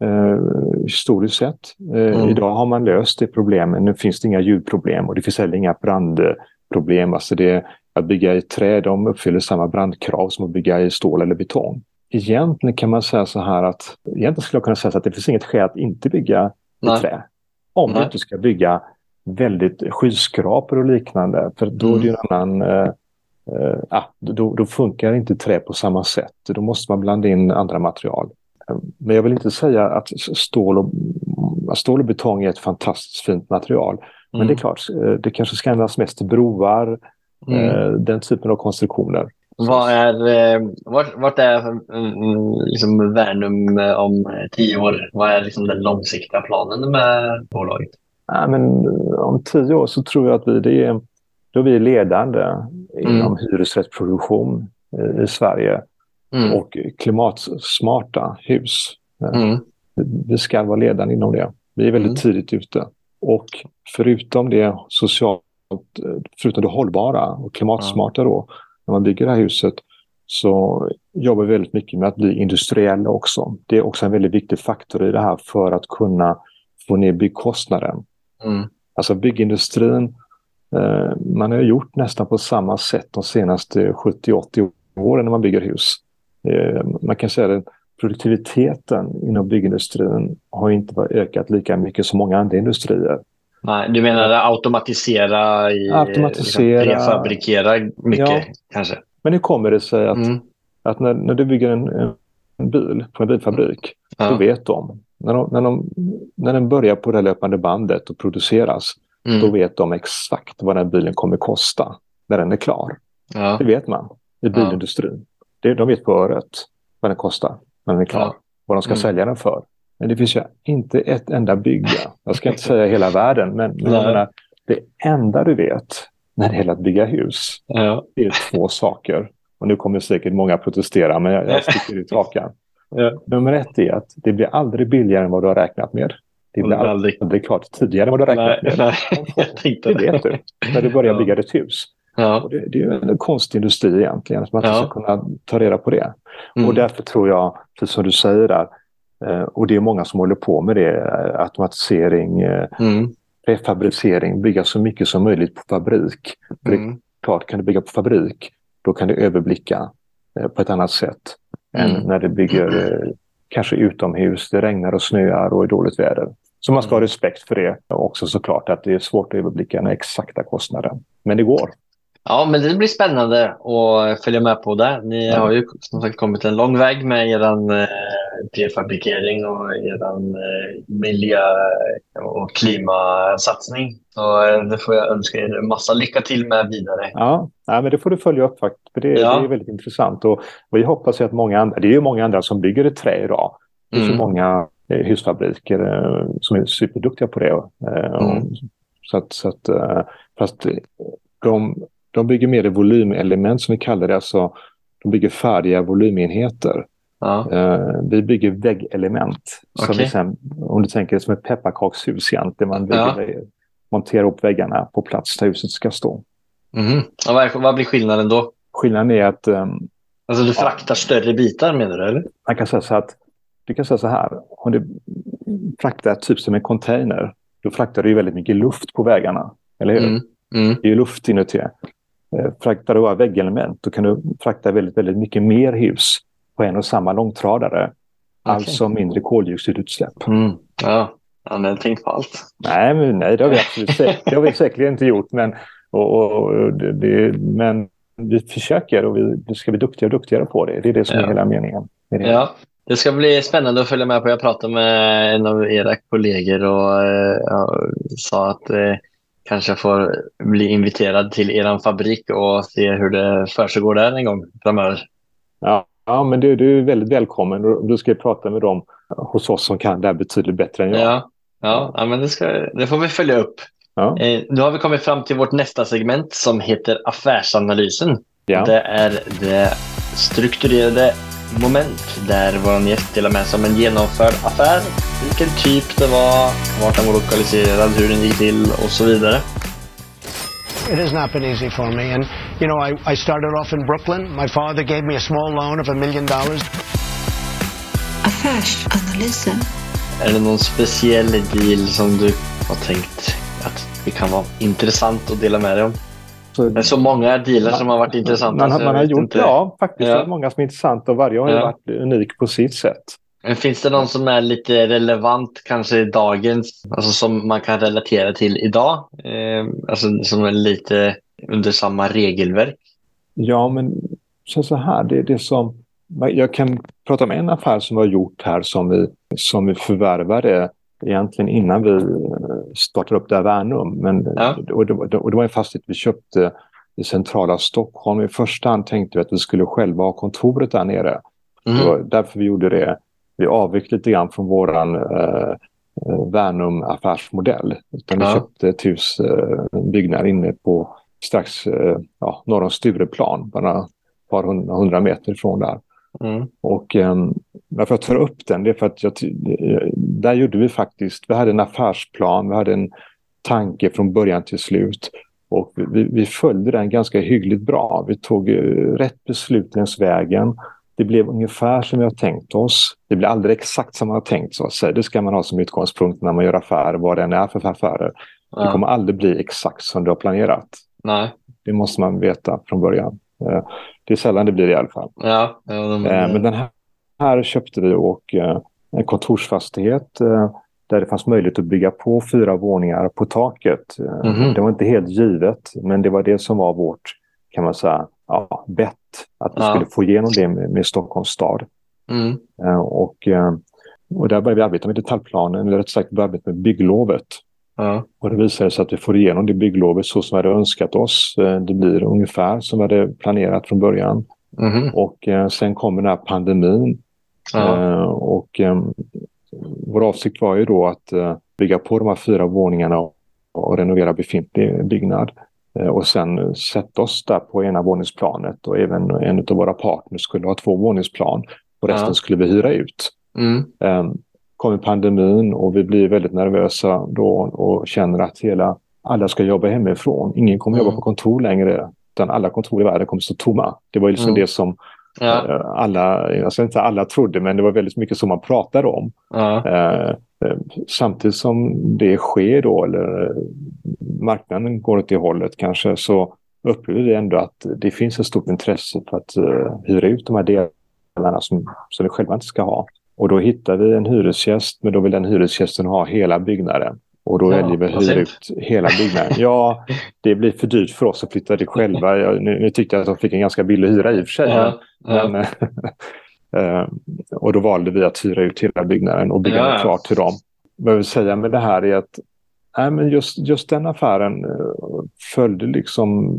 Speaker 4: eh, historiskt sett. Eh,
Speaker 3: Mm.
Speaker 4: Idag har man löst det problemet. Nu finns det inga ljudproblem och det finns heller inga brandproblem. Alltså det, att bygga i trä, de uppfyller samma brandkrav som att bygga i stål eller betong. Egentligen kan man säga så här att, egentligen skulle jag kunna säga att det finns inget skäl att inte bygga i
Speaker 3: Nej.
Speaker 4: trä. Om
Speaker 3: Nej.
Speaker 4: du inte ska bygga väldigt skyskrapor och liknande. För då är det ju en annan... Eh, ah, då, då funkar inte trä på samma sätt. Då måste man blanda in andra material. Men jag vill inte säga att stål och, stål och betong är ett fantastiskt fint material. Men
Speaker 3: Mm.
Speaker 4: det är klart, eh, det kanske ska användas mest till broar,
Speaker 3: Mm.
Speaker 4: eh, den typen av konstruktioner.
Speaker 3: Vad är, eh, vart, vart är mm, liksom Värnum om tio år? Vad är liksom den långsiktiga planen med bolaget?
Speaker 4: Ja, men om tio år så tror jag att vi, det är, då är vi ledande inom hyresrättsproduktion eh, i Sverige
Speaker 3: Mm.
Speaker 4: och klimatsmarta hus. Eh,
Speaker 3: Mm.
Speaker 4: Vi ska vara ledande inom det. Vi är väldigt
Speaker 3: Mm.
Speaker 4: tidigt ute. Och förutom det socialt, eh, förutom det hållbara och klimatsmarta då, när man bygger det här huset, så jobbar vi väldigt mycket med att bli industriella också. Det är också en väldigt viktig faktor i det här för att kunna få ner byggkostnaden.
Speaker 3: Mm.
Speaker 4: Alltså byggindustrin, eh, man har gjort nästan på samma sätt de senaste 70-80 åren när man bygger hus. Eh, man kan säga att produktiviteten inom byggindustrin har inte ökat lika mycket som många andra industrier.
Speaker 3: Nej, du menar automatisera, i,
Speaker 4: Automatisera.
Speaker 3: Liksom, prefabrikera mycket
Speaker 4: Ja.
Speaker 3: kanske?
Speaker 4: Men hur kommer det sig att,
Speaker 3: Mm.
Speaker 4: att när, när du bygger en, en- bil på en bilfabrik, då
Speaker 3: Ja.
Speaker 4: vet de när, de, när, de, när den börjar på det löpande bandet och produceras,
Speaker 3: Mm.
Speaker 4: då vet de exakt vad den bilen kommer kosta när den är klar.
Speaker 3: Ja.
Speaker 4: Det vet man i bilindustrin. Det, de vet på öret vad den kostar när den är klar.
Speaker 3: Ja.
Speaker 4: Vad de ska
Speaker 3: Mm.
Speaker 4: sälja den för. Men det finns ju inte ett enda bygge. Jag ska inte säga hela världen, men, menar, det enda du vet när det gäller att bygga hus,
Speaker 3: Ja.
Speaker 4: är två saker. Och nu kommer säkert många protestera, men jag, jag sticker ut hakan.
Speaker 3: Ja.
Speaker 4: Nummer ett är att det blir aldrig billigare än vad du har räknat med. Det blir
Speaker 3: Aldrig.
Speaker 4: aldrig, aldrig klart tidigare än vad du har räknat
Speaker 3: Nej,
Speaker 4: med.
Speaker 3: nej, jag tänkte
Speaker 4: Det vet du när du börjar
Speaker 3: Ja.
Speaker 4: bygga ditt hus.
Speaker 3: Ja.
Speaker 4: Och det, det är ju en konstindustri egentligen, att man inte
Speaker 3: Ja.
Speaker 4: ska kunna ta reda på det.
Speaker 3: Mm.
Speaker 4: Och därför tror jag, precis som du säger där, eh, och det är många som håller på med det, eh, automatisering, eh,
Speaker 3: Mm.
Speaker 4: prefabricering, bygga så mycket som möjligt på fabrik. För det
Speaker 3: Mm.
Speaker 4: klart, kan du bygga på fabrik, då kan du överblicka på ett annat sätt än
Speaker 3: Mm.
Speaker 4: när du bygger kanske utomhus, det regnar och snöar och är dåligt väder. Så man ska ha
Speaker 3: Mm.
Speaker 4: respekt för det. Och också såklart att det är svårt att överblicka den exakta kostnaden. Men det går.
Speaker 3: Ja, men det blir spännande att följa med på det. Ni har ju som sagt kommit en lång väg med er eh, prefabrikering och er eh, miljö- och klimatsatsning. Så eh, det får jag önska er massa lycka till med vidare.
Speaker 4: Ja, nej, men det får du följa upp faktiskt. För det,
Speaker 3: Ja.
Speaker 4: det är väldigt intressant. Och vi hoppas ju att många andra, det är ju många andra som bygger i trä idag. Det finns ju
Speaker 3: Mm.
Speaker 4: många eh, husfabriker eh, som är superduktiga på det.
Speaker 3: Mm.
Speaker 4: Så att, så att, fast de, de bygger mer i volymelement som vi kallar det. Alltså, de bygger färdiga volymenheter.
Speaker 3: Ja.
Speaker 4: Eh, vi bygger väggelement. Vi sen, om du tänker som ett pepparkakshus egentligen. Man
Speaker 3: Ja.
Speaker 4: bygger, monterar ihop väggarna på plats där huset ska stå.
Speaker 3: Ja, vad, vad blir skillnaden då?
Speaker 4: Skillnaden är att ehm,
Speaker 3: Alltså du fraktar större bitar menar du? Eller?
Speaker 4: man kan säga så att du kan säga så här. Om du fraktar typ som en container. Då fraktar du väldigt mycket luft på vägarna. Eller hur?
Speaker 3: Mm. Mm.
Speaker 4: Det är ju luft inuti. Eh, Fraktar du bara väggelement då kan du frakta väldigt, väldigt mycket mer hus på en och samma långtradare. Alltså mindre koldioxidutsläpp.
Speaker 3: Mm. Ja, han har tänkt på allt.
Speaker 4: Nej, men, nej det har vi absolut säkert, det har vi säkerligen inte gjort. Men, och, och, det, det, men vi försöker och vi, ska bli duktigare och duktigare på det. Det är det som
Speaker 3: Ja.
Speaker 4: är hela meningen. det.
Speaker 3: Ja, det ska bli spännande att följa med på. Jag pratade med en av era kollegor och eh, ja, sa att eh, kanske får bli inviterad till er fabrik och se hur det försiggår där en gång framöver.
Speaker 4: Ja, ja men du, du är väldigt välkommen. Du ska prata med dem hos oss som kan det här betydligt bättre än jag.
Speaker 3: Ja, ja, ja men det, ska, det får vi följa upp.
Speaker 4: Ja.
Speaker 3: Eh, nu har vi kommit fram till vårt nästa segment som heter affärsanalysen.
Speaker 4: Ja.
Speaker 3: Det är det strukturerade moment där vår gäst delar med sig om en genomförd affär, vilken typ det var, vart den var lokaliserad, hur den gick till och så vidare.
Speaker 5: It has not been easy for me. And, you know, I, I started off in Brooklyn. My father gave me a small loan of a million dollars.
Speaker 6: Affärsanalysen.
Speaker 3: Är det någon speciell deal som du har tänkt att det kan vara intressant att dela med dig om?
Speaker 4: Så,
Speaker 3: Det är så många dealar som har varit intressanta.
Speaker 4: man, man har gjort,
Speaker 3: inte.
Speaker 4: ja, faktiskt.
Speaker 3: Ja.
Speaker 4: Många som är intressanta och varje har
Speaker 3: Ja.
Speaker 4: varit unik på sitt sätt.
Speaker 3: Men finns det någon som är lite relevant kanske i dagens, alltså som man kan relatera till idag? Eh, alltså som är lite under samma regelverk?
Speaker 4: Ja, men så, så här, det är det som... Jag kan prata om en affär som vi har gjort här som vi, som vi förvärvade egentligen innan vi eh, startade upp det här Värnum. Men,
Speaker 3: Ja.
Speaker 4: och, det, och det var en fastighet vi köpte i centrala Stockholm. I första hand tänkte vi att vi skulle själva ha kontoret där nere.
Speaker 3: Mm.
Speaker 4: Det var därför vi gjorde det. Vi avvek lite grann från våran eh, eh, Värnum affärsmodell. Utan vi
Speaker 3: Ja.
Speaker 4: köpte ett hus, eh, byggnad inne på strax eh, ja, norr om Stureplan. Bara ett par hundra, hundra meter ifrån där.
Speaker 3: Mm.
Speaker 4: Och eh, varför jag tar upp den, det är för att jag, eh, där gjorde vi faktiskt, vi hade en affärsplan, vi hade en tanke från början till slut. Och vi, vi följde den ganska hyggligt bra. Vi tog eh, rätt beslut längs vägen. Det blev ungefär som vi har tänkt oss. Det blir aldrig exakt som man har tänkt sig. Det ska man ha som utgångspunkt när man gör affärer, vad det än är för affärer. Det
Speaker 3: Ja.
Speaker 4: kommer aldrig bli exakt som du har planerat.
Speaker 3: Nej.
Speaker 4: Det måste man veta från början. Det är sällan det blir det i alla fall.
Speaker 3: Ja. ja de,
Speaker 4: Eh, Men den här, här köpte vi och eh, en kontorsfastighet eh, där det fanns möjlighet att bygga på fyra våningar på taket. Eh,
Speaker 3: Mhm.
Speaker 4: Det var inte helt givet, men det var det som var vårt, kan man säga, ja, bett. Att vi
Speaker 3: Ja.
Speaker 4: skulle få igenom det med, med Stockholms stad.
Speaker 3: mm.
Speaker 4: Och, och där började vi arbeta med detaljplanen, eller rätt sagt började arbeta med bygglovet.
Speaker 3: Ja.
Speaker 4: Och det visade sig att vi får igenom det bygglovet så som vi hade önskat oss. Eh, Det blir ungefär som vi hade planerat från början.
Speaker 3: Mhm.
Speaker 4: Och eh, sen kommer den här pandemin.
Speaker 3: ja.
Speaker 4: Eh, och eh, vår avsikt var ju då att bygga på de här fyra våningarna och, och renovera befintlig byggnad. Och sen sätta oss där på ena våningsplanet och även en av våra partners skulle ha två våningsplan och resten
Speaker 3: Ja.
Speaker 4: skulle vi hyra ut.
Speaker 3: Mm.
Speaker 4: Kommer pandemin och vi blir väldigt nervösa då och känner att hela, alla ska jobba hemifrån. Ingen kommer
Speaker 3: Mm.
Speaker 4: jobba på kontor längre utan alla kontor i världen kommer stå tomma. Det var ju liksom
Speaker 3: Mm.
Speaker 4: det som
Speaker 3: ja.
Speaker 4: Eh, alla, alltså inte alla trodde, men det var väldigt mycket som man pratade om.
Speaker 3: ja.
Speaker 4: Eh, eh, samtidigt som det sker då, eller eh, marknaden går åt det hållet kanske, så upplever vi ändå att det finns ett stort intresse för att uh, hyra ut de här delarna som, som vi själva inte ska ha. Och då hittar vi en hyresgäst, men då vill den hyresgästen ha hela byggnaden. Och då
Speaker 3: Ja,
Speaker 4: väljer vi att hyra ut hela byggnaden. Ja, det blir för dyrt för oss att flytta dit själva. Jag, nu, nu tyckte jag att de fick en ganska billig hyra i och för sig.
Speaker 3: Ja, ja.
Speaker 4: Men, eh, och då valde vi att hyra ut hela byggnaden och bygga
Speaker 3: Ja,
Speaker 4: den
Speaker 3: ja.
Speaker 4: klar till dem. Vad jag vill säga med det här är att nej, men just, just den affären eh, följde liksom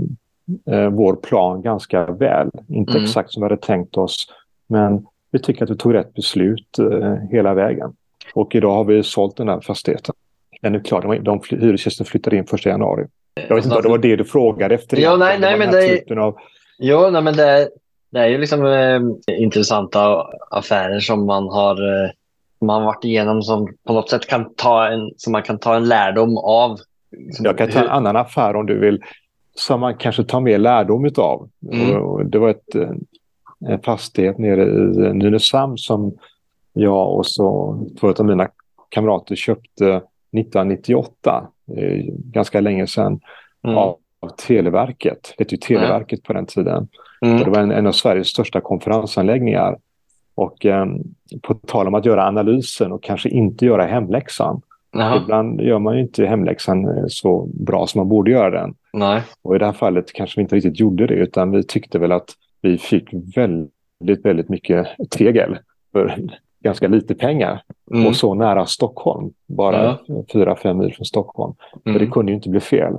Speaker 4: eh, vår plan ganska väl. Inte
Speaker 3: Mm.
Speaker 4: exakt som vi hade tänkt oss, men vi tycker att vi tog rätt beslut eh, hela vägen. Och idag har vi sålt den här fastigheten. Den är klar, de, de hyresgästen flyttar in 1 januari. Jag vet inte om det var det du frågade efter.
Speaker 3: Ja, nej, nej, men det är-
Speaker 4: av,
Speaker 3: Jo, nej, men det, är- det är ju liksom eh, intressanta affärer som man har eh, man varit igenom som på något sätt kan ta en, som man kan ta en lärdom av. Liksom,
Speaker 4: Jag kan ta en annan affär om du vill. Som man kanske tar mer lärdom utav.
Speaker 3: Mm.
Speaker 4: Och- Det var ett, eh, en fastighet nere i Nynäshamn som jag och så två av mina kamrater köpte 1998. eh, Ganska länge sedan.
Speaker 3: Mm.
Speaker 4: Av, Televerket. Det hette ju Televerket på den tiden.
Speaker 3: Mm.
Speaker 4: Det var en, en av Sveriges största konferensanläggningar. Och eh, på tal om att göra analysen och kanske inte göra hemläxan.
Speaker 3: Jaha,
Speaker 4: Ibland gör man ju inte hemläxan eh, så bra som man borde göra den.
Speaker 3: nej.
Speaker 4: Och i det här fallet kanske vi inte riktigt gjorde det utan vi tyckte väl att vi fick väldigt, väldigt mycket tegel för ganska lite pengar.
Speaker 3: Mm.
Speaker 4: Och så nära Stockholm, bara fyra, fem mil från Stockholm. Så det
Speaker 3: Mm.
Speaker 4: kunde ju inte bli fel.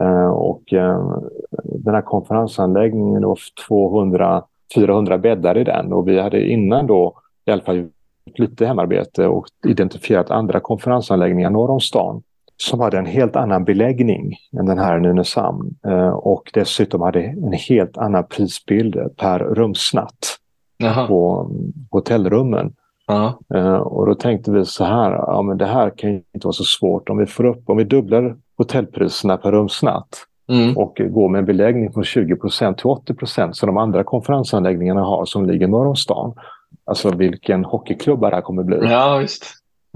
Speaker 4: Eh, och eh, den här konferensanläggningen, det var 200, 400 bäddar i den och vi hade innan då i alla fall gjort lite hemarbete och identifierat andra konferensanläggningar norr om stan som hade en helt annan beläggning än den här i Nynäshamn eh, och dessutom hade en helt annan prisbild per rumsnatt
Speaker 3: Jaha.
Speaker 4: på mm, hotellrummen.
Speaker 3: Ja.
Speaker 4: Eh, och då tänkte vi så här, ja men det här kan ju inte vara så svårt om vi får upp, om vi dubblar hotellpriserna per rumsnatt
Speaker 3: Mm.
Speaker 4: och går med en beläggning från 20 till 80 som de andra konferensanläggningarna har som ligger norr om stan. Alltså vilken hockeyklubba det här kommer bli.
Speaker 3: ja, visst.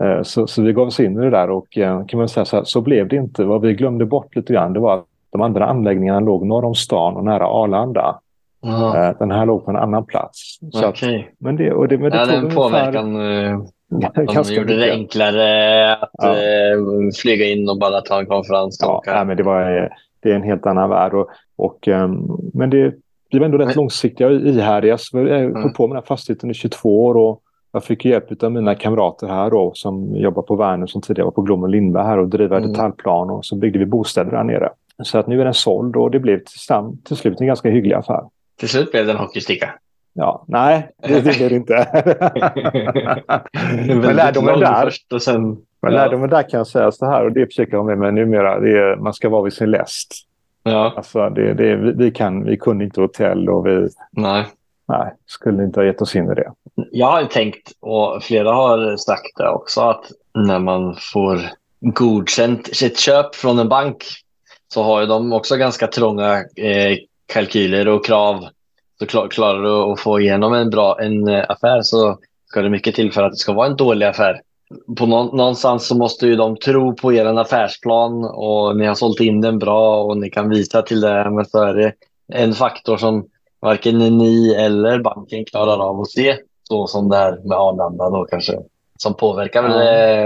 Speaker 4: Eh, Så, så vi gav oss in i det där och eh, kan man säga så, här, så blev det inte. Vad vi glömde bort lite grann det var att de andra anläggningarna låg norr om stan och nära Arlanda.
Speaker 3: Ja.
Speaker 4: Eh, Den här låg på en annan plats. Så att,
Speaker 3: Okej.
Speaker 4: men det, och det, men det
Speaker 3: Ja, den påverkan. eh, De gjorde det enklare att
Speaker 4: Ja.
Speaker 3: flyga in och bara ta en konferens.
Speaker 4: Ja, nej, men det, var, det är en helt annan värld. Och, och, ehm, men det, vi var ändå rätt
Speaker 3: Men-
Speaker 4: långsiktiga och ihärdiga. Så vi höll
Speaker 3: Mm.
Speaker 4: på med den här fastigheten i 22 år. Och jag fick hjälp av mina kamrater här då, som jobbar på Värnum som tidigare var på Glom och Lindberg här och driva
Speaker 3: Mm.
Speaker 4: detaljplan. Och så byggde vi bostäder där nere. Så att nu är den såld och det blev till, till slut en ganska hygglig affär.
Speaker 3: Till slut blev det en hockeysticka.
Speaker 4: Ja, nej, det, blev det inte. men lärdomen där,
Speaker 3: Först och sen,
Speaker 4: men
Speaker 3: ja.
Speaker 4: lärdomen där kan jag säga så här och det försöker jag med mig numera. Det är, man ska vara vid sin läst.
Speaker 3: Ja,
Speaker 4: Alltså det, det, vi, vi, kan, vi kunde inte hotell och vi
Speaker 3: nej
Speaker 4: nej, skulle inte ha gett oss in i det.
Speaker 3: Jag har tänkt, och flera har sagt det också, att när man får godkänt sitt köp från en bank så har ju de också ganska trånga eh, kalkyler och krav. Så klar, klarar du att få igenom en bra en eh, affär så ska det mycket till för att det ska vara en dålig affär. På nå- någonstans så måste ju de tro på er affärsplan och ni har sålt in den bra och ni kan visa till det. Men så är det en faktor som varken ni eller banken klarar av att se. Så som det här med Arlanda då kanske. Som påverkar väl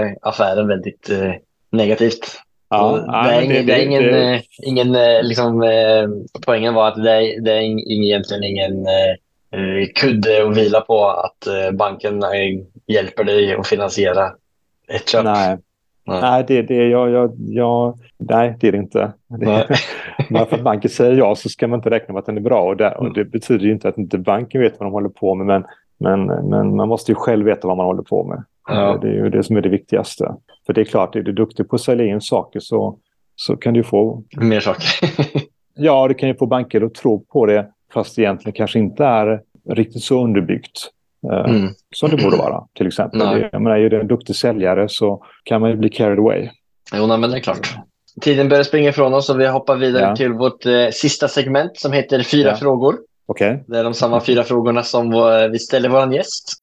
Speaker 3: eh, affären väldigt eh, negativt.
Speaker 4: Ja,
Speaker 3: det, är ingen,
Speaker 4: det-
Speaker 3: det, ingen,
Speaker 4: det-
Speaker 3: ingen eh, liksom, eh, poängen var att det är, det är egentligen ingen eh, kudde att vila på att banken hjälper dig att finansiera ett köp.
Speaker 4: Nej,
Speaker 3: Nej.
Speaker 4: nej, det, det, jag, jag, jag, nej, det är det inte.
Speaker 3: Nej.
Speaker 4: Det, bara för att banken säger ja så ska man inte räkna med att den är bra. Och det, och det betyder ju inte att inte banken vet vad de håller på med. Men, men, men man måste ju själv veta vad man håller på med.
Speaker 3: Ja.
Speaker 4: Det är ju det som är det viktigaste. För det är klart, är du duktig på att sälja in saker så, så kan du få
Speaker 3: Mer saker.
Speaker 4: Ja, det kan ju få banker att tro på det fast egentligen kanske inte är riktigt så underbyggt eh,
Speaker 3: Mm.
Speaker 4: som det borde vara till exempel.
Speaker 3: Nej.
Speaker 4: Jag menar, är du en duktig säljare så kan man ju bli carried away.
Speaker 3: Jo, nej, men det är klart. Tiden börjar springa ifrån oss och vi hoppar vidare
Speaker 4: Ja.
Speaker 3: till vårt eh, sista segment som heter Fyra
Speaker 4: Ja.
Speaker 3: frågor.
Speaker 4: Okej?
Speaker 3: Det är de samma fyra frågorna som vi ställer vår gäst.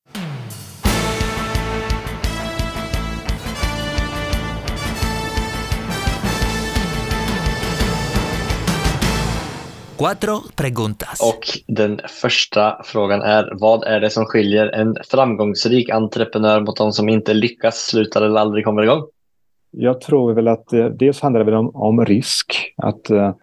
Speaker 1: Cuatro preguntas.
Speaker 3: Och den första frågan är, vad är det som skiljer en framgångsrik entreprenör mot de som inte lyckas, slutar eller aldrig kommer igång?
Speaker 4: jag tror väl att eh, dels handlar det väl om, om risk. Att eh,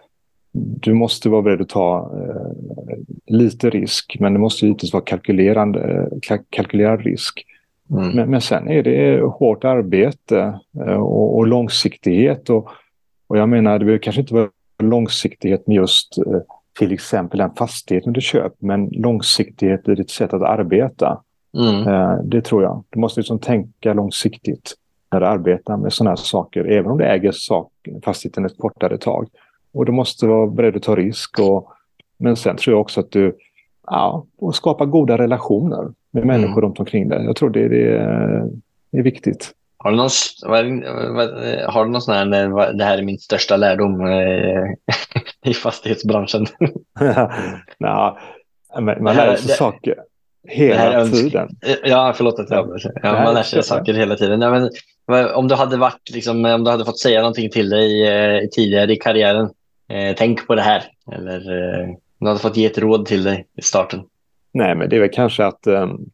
Speaker 4: du måste vara beredd att ta eh, lite risk, men det måste givetvis vara kalkylerande, kalk kalkylerad risk. Mm. Men, men, sen är det hårt arbete eh, och, och, långsiktighet. Och, och jag menar, det behöver kanske inte vara långsiktighet med just eh, till exempel den fastigheten du köper, men långsiktighet i ditt sätt att arbeta. Mm. Eh, det tror jag. Du måste liksom tänka långsiktigt när du arbetar med sådana här saker, även om du äger sak, fastigheten ett kortare tag. Och du måste vara beredd att ta risk. Och, men sen tror jag också att du ja, skapar goda relationer med människor mm. runt omkring dig. Jag tror det, det, är, det är viktigt.
Speaker 3: Har du någon, har du någon sån här, det här är min största lärdom eh, i fastighetsbranschen?
Speaker 4: Nej, man, lär sig saker hela tiden.
Speaker 3: Ja, förlåt att jag ja, Man lär sig saker hela tiden. Nej, men, om du hade varit, liksom, om du hade fått säga någonting till dig eh, tidigare i karriären, eh, tänk på det här. Eller eh, om du hade fått ge ett råd till dig i starten.
Speaker 4: Nej, men det är väl kanske att um,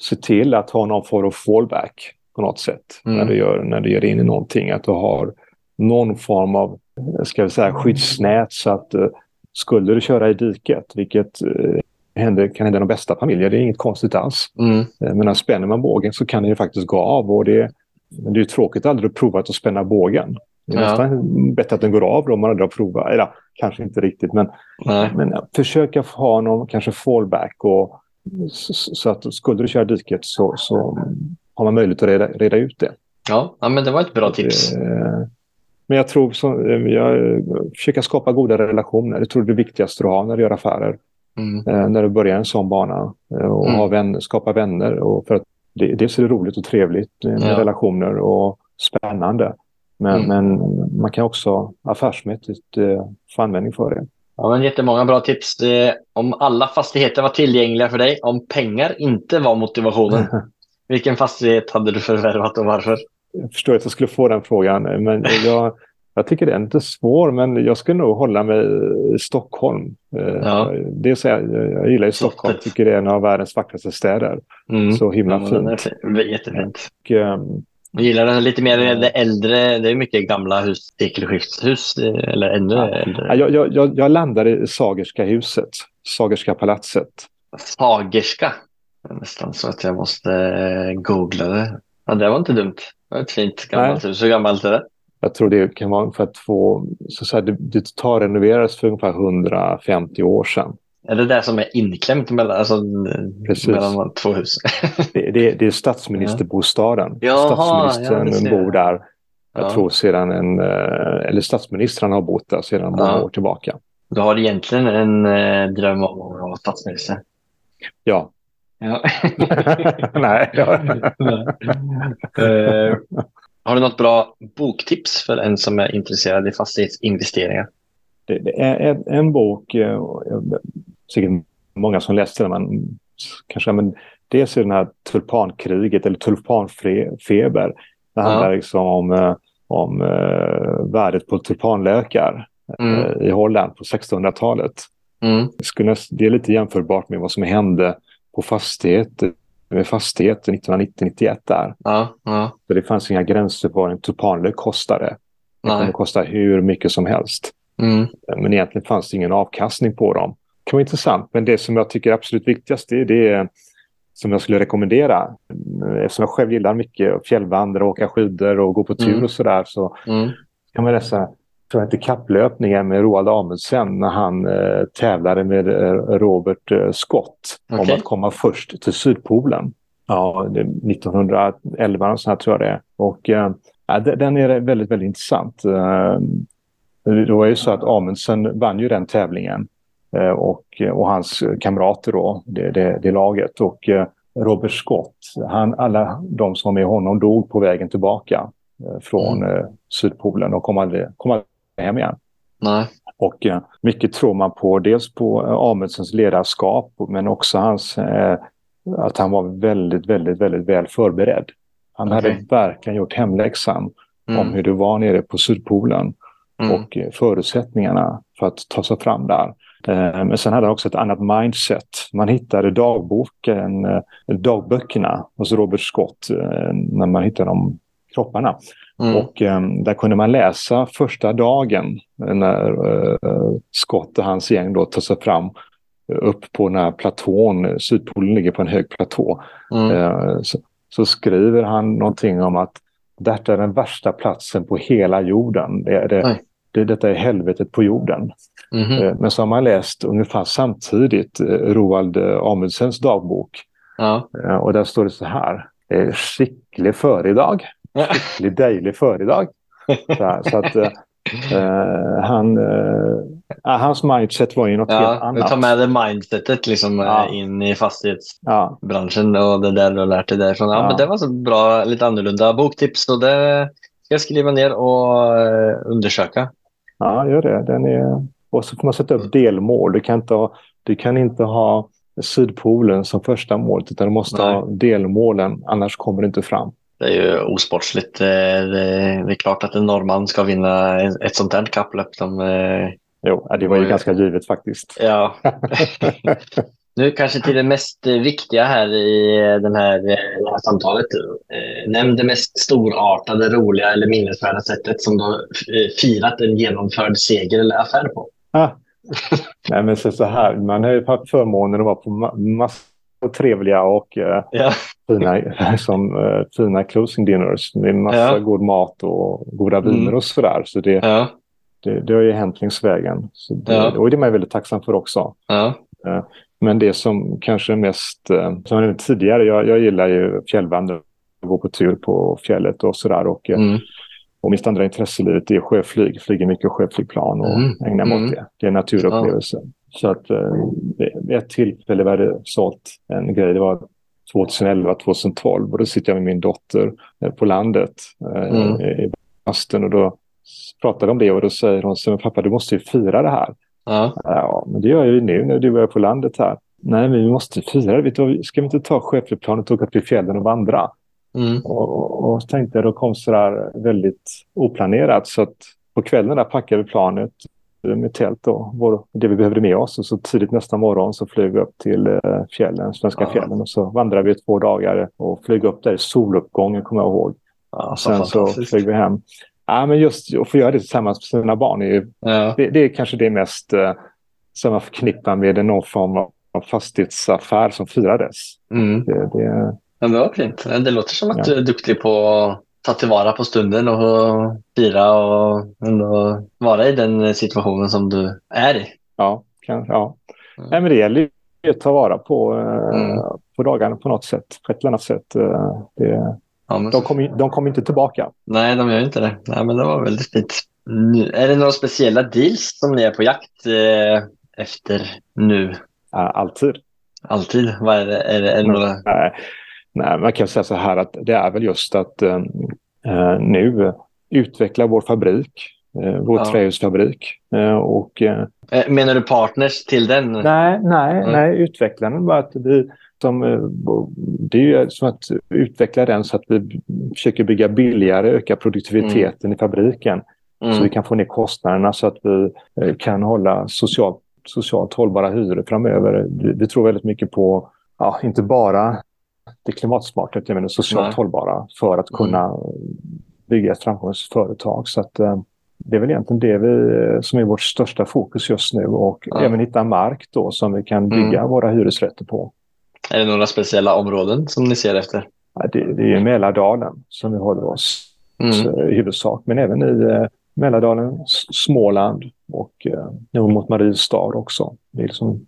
Speaker 4: se till att ha någon form av fallback på något sätt mm. när, du gör, när du gör in i någonting. Att du har någon form av ska vi säga, skyddsnät så att uh, skulle du köra i diket, vilket uh, händer, kan hända de bästa familjer, det är inget konstigt alls. Mm. Uh, men spänner man bågen så kan det ju faktiskt gå av och det, det är ju tråkigt att aldrig provat att spänna bågen. Det är ja. nästan bättre att den går av då om man aldrig har provat. Eller kanske inte riktigt, men, men försöka ha någon kanske fallback och så att skulle du köra diket så, så har man möjlighet att reda, reda ut det.
Speaker 3: Ja, ja, men det var ett bra tips.
Speaker 4: Eh, men jag tror som, eh, jag försöka skapa goda relationer. Jag tror det är det viktigaste du har när du gör affärer. Mm. Eh, när du börjar en sån bana och mm. ha vänner, skapa vänner. Och för att det, dels är det roligt och trevligt med ja. relationer och spännande. Men, mm. men man kan också affärsmässigt få användning för det.
Speaker 3: Ja, men jättemånga bra tips. Det, om alla fastigheter var tillgängliga för dig, om pengar inte var motivationen, vilken fastighet hade du förvärvat och varför?
Speaker 4: Jag förstår att jag skulle få den frågan, men jag, jag tycker det är inte svår, men jag skulle nog hålla mig i Stockholm. Eh, ja. Det så jag, jag gillar ju Stockholm, jag tycker det är en av världens vackraste städer. Mm. Så himla ja, fint.
Speaker 3: Det är jättefint. Och, um, jag gillar den lite mer det äldre, det är mycket gamla hus, sekelskiftshus eller ännu ja. äldre.
Speaker 4: Jag, jag, jag landade i Sagerska huset, Sagerska palatset.
Speaker 3: Sagerska? Nästan så att jag måste eh, googla det. Ja, det var inte dumt. Det var ett fint gammalt hus. Hur gammalt är det?
Speaker 4: Jag tror det kan vara för att få, så att säga, det, det tar renoveras för ungefär 150 år sedan.
Speaker 3: Är det där som är inklämt mellan, alltså, mellan två hus?
Speaker 4: det, det, det, är statsministerbostaden. Jaha, Statsministern ja, bor där. Jag ja. tror sedan en, eh, eller statsministern har bott där sedan många ja. år tillbaka.
Speaker 3: Du har egentligen en eh, dröm om att vara statsminister?
Speaker 4: Ja.
Speaker 3: Ja.
Speaker 4: Nej.
Speaker 3: uh, har du något bra boktips för en som är intresserad i fastighetsinvesteringar?
Speaker 4: Det, det är en, en bok, säkert många som läste den, men kanske, men dels är den här tulpankriget eller tulpanfeber. Det handlar ja. liksom om, eh, om uh, värdet på tulpanlökar mm. i Holland på 1600-talet. Mm. Det är lite jämförbart med vad som hände på fastighet, med fastigheter 1990-91 där.
Speaker 3: Ja, ja.
Speaker 4: Så det fanns inga gränser på vad en tulpanlök kostade. Det kunde kosta hur mycket som helst. Mm. Men egentligen fanns det ingen avkastning på dem kan vara intressant. Men det som jag tycker är absolut viktigast det är det som jag skulle rekommendera. Eftersom jag själv gillar mycket fjällvandra, åka skidor och gå på tur mm. och sådär så mm. kan man läsa tror jag inte kapplöpningen med Roald Amundsen när han eh, tävlade med eh, Robert eh, Scott okay. om att komma först till Sydpolen. Ja, 1911 och så här tror jag det är. Och eh, den är väldigt, väldigt intressant. Eh, det var ju så att Amundsen vann ju den tävlingen Eh, och, och hans kamrater då, det, det, det laget. Och Robert Scott, han, alla de som var med honom dog på vägen tillbaka från mm. Sydpolen och kom aldrig, kom aldrig hem igen.
Speaker 3: Nej.
Speaker 4: Och mycket tror man på, dels på Amundsens ledarskap men också hans, att han var väldigt, väldigt, väldigt väl förberedd. Han okay. hade verkligen gjort hemläxan mm. om hur det var nere på Sydpolen mm. och förutsättningarna för att ta sig fram där. Eh, men sen hade han också ett annat mindset. Man hittade dagboken, eh, dagböckerna hos Robert Scott eh, när man hittade dem kropparna.
Speaker 3: Mm.
Speaker 4: Och eh, där kunde man läsa första dagen när eh, Scott och hans gäng då tar sig fram upp på den här platån. Sydpolen ligger på en hög platå.
Speaker 3: Mm.
Speaker 4: Eh, så, så skriver han någonting om att detta är den värsta platsen på hela jorden. Det, är det, det, detta är helvetet på jorden.
Speaker 3: Mhm.
Speaker 4: Eh, Men så har man läst ungefär samtidigt Roald Amundsens dagbok.
Speaker 3: Ja.
Speaker 4: Och där står det så här. eh, Skicklig föridag. Skicklig dejlig föridag. Så, här, så att eh, eh, han, eh, ah, hans mindset var ju något helt
Speaker 3: Ja, du
Speaker 4: annat.
Speaker 3: tar med det mindsetet liksom,
Speaker 4: Ja.
Speaker 3: eh, in i fastighetsbranschen
Speaker 4: Ja,
Speaker 3: och det där du har lärt dig därifrån. Ja,
Speaker 4: Ja.
Speaker 3: men det var så bra, lite annorlunda boktips och det ska jag skriva ner och eh, undersöka.
Speaker 4: ja, gör det. Den är... Och så får man sätta upp delmål. Du kan inte ha, du kan inte ha Sydpolen som första målet utan du måste
Speaker 3: Nej.
Speaker 4: ha delmålen annars kommer du inte fram.
Speaker 3: Det är ju osportsligt. Det, är klart att en norrman ska vinna ett sånt här kapplöp. Som, eh,
Speaker 4: Jo, det var ju ganska givet faktiskt.
Speaker 3: ja. Nu kanske till det mest viktiga här i den här, eh, det här samtalet. Eh, Nämn det mest storartade, roliga eller minnesvärda sättet som du har firat en genomförd seger eller affär på.
Speaker 4: Ah. Nej, men så, så här, man har ju haft förmånen att vara på ma- massor av trevliga och eh,
Speaker 3: Ja.
Speaker 4: fina, som, eh, fina closing dinners med massa
Speaker 3: Ja.
Speaker 4: god mat och goda viner
Speaker 3: Mm.
Speaker 4: och sådär. Så det,
Speaker 3: Ja.
Speaker 4: det, det har ju hänt längs vägen. Så det,
Speaker 3: Ja.
Speaker 4: Och det är man väldigt tacksam för också.
Speaker 3: Ja.
Speaker 4: Men det som kanske är mest, eh, som jag nämnde tidigare, jag, jag gillar ju fjällvandring, gå på tur på fjället och sådär. Och, eh,
Speaker 3: Mm.
Speaker 4: och mitt andra intresse i livet är sjöflyg. Flyger mycket sjöflygplan och
Speaker 3: Mm.
Speaker 4: ägnar mig åt
Speaker 3: Mm.
Speaker 4: det. Det är en naturupplevelse. Så att eh, det- vid ett tillfälle vi hade sålt en grej, det var 2011, 2012 och då sitter jag med min dotter eh, på landet eh,
Speaker 3: Mm.
Speaker 4: i bastun och då pratade vi om det och då säger hon så men pappa du måste ju fira det här.
Speaker 3: Ja.
Speaker 4: Ja, men det gör jag ju nu när du är på landet här. Nej, men vi måste fira det. Ska vi inte ta sjöflygplanet och åka till fjällen och vandra?
Speaker 3: Mm.
Speaker 4: Och, och, tänkte då kom så där väldigt oplanerat. Så att på kvällen där packade vi planet med tält och vår, det vi behövde med oss. Och så tidigt nästa morgon så flög vi upp till eh, fjällen, svenska
Speaker 3: Ja.
Speaker 4: fjällen. Och så vandrade vi två dagar och flög upp där i soluppgången, kommer jag ihåg.
Speaker 3: Ja, så
Speaker 4: Sen så flög vi hem. Ja, men just att få göra det tillsammans med sina barn är ju
Speaker 3: Ja.
Speaker 4: det, det är kanske det mest eh, som man förknippar med någon form av fastighetsaffär som firades.
Speaker 3: Mm.
Speaker 4: Det, det,
Speaker 3: Men det var fint. Det låter som att
Speaker 4: Ja.
Speaker 3: du är duktig på ta tillvara på stunden och fira och ändå vara i den situationen som du är i.
Speaker 4: ja, kan, ja.
Speaker 3: Mm.
Speaker 4: Nej, men det gäller ju att ta vara på, eh,
Speaker 3: Mm.
Speaker 4: på dagarna på något sätt. På ett eller annat sätt. Eh, det,
Speaker 3: Ja, men
Speaker 4: de kommer kommer inte tillbaka.
Speaker 3: Nej, de gör inte det. Nej, men det var väldigt fint. Nu, är det några speciella deals som ni är på jakt eh, efter nu?
Speaker 4: Alltid.
Speaker 3: Alltid? Vad är det? Är det, är det några...
Speaker 4: Nej, nej, man kan säga så här att det är väl just att eh, eh, nu utveckla vår fabrik, eh, vår
Speaker 3: Ja.
Speaker 4: trähusfabrik. Eh, och eh,
Speaker 3: Eh, Menar du partners till den?
Speaker 4: Nej, nej,
Speaker 3: Mm.
Speaker 4: nej utvecklaren bara att vi som, det är ju som att utveckla den så att vi försöker bygga billigare, öka produktiviteten i fabriken så vi
Speaker 3: Mm.
Speaker 4: kan få ner kostnaderna så att vi kan hålla socialt, socialt hållbara hyror framöver. Vi, vi tror väldigt mycket på, ja, inte bara det klimatsmarta utan det socialt
Speaker 3: Nej.
Speaker 4: hållbara för att kunna bygga ett framgångsföretag. Så att, eh, det är väl egentligen det vi, eh, som är vårt största fokus just nu och
Speaker 3: Ja.
Speaker 4: även hitta mark då som vi kan bygga
Speaker 3: Mm.
Speaker 4: våra hyresrätter på.
Speaker 3: Är det några speciella områden som ni ser efter?
Speaker 4: Det, det är Mälardalen som vi håller oss
Speaker 3: Mm.
Speaker 4: eh, i huvudsak, men även i Mälardalen, Småland och eh, mot Mariestad också. Det är liksom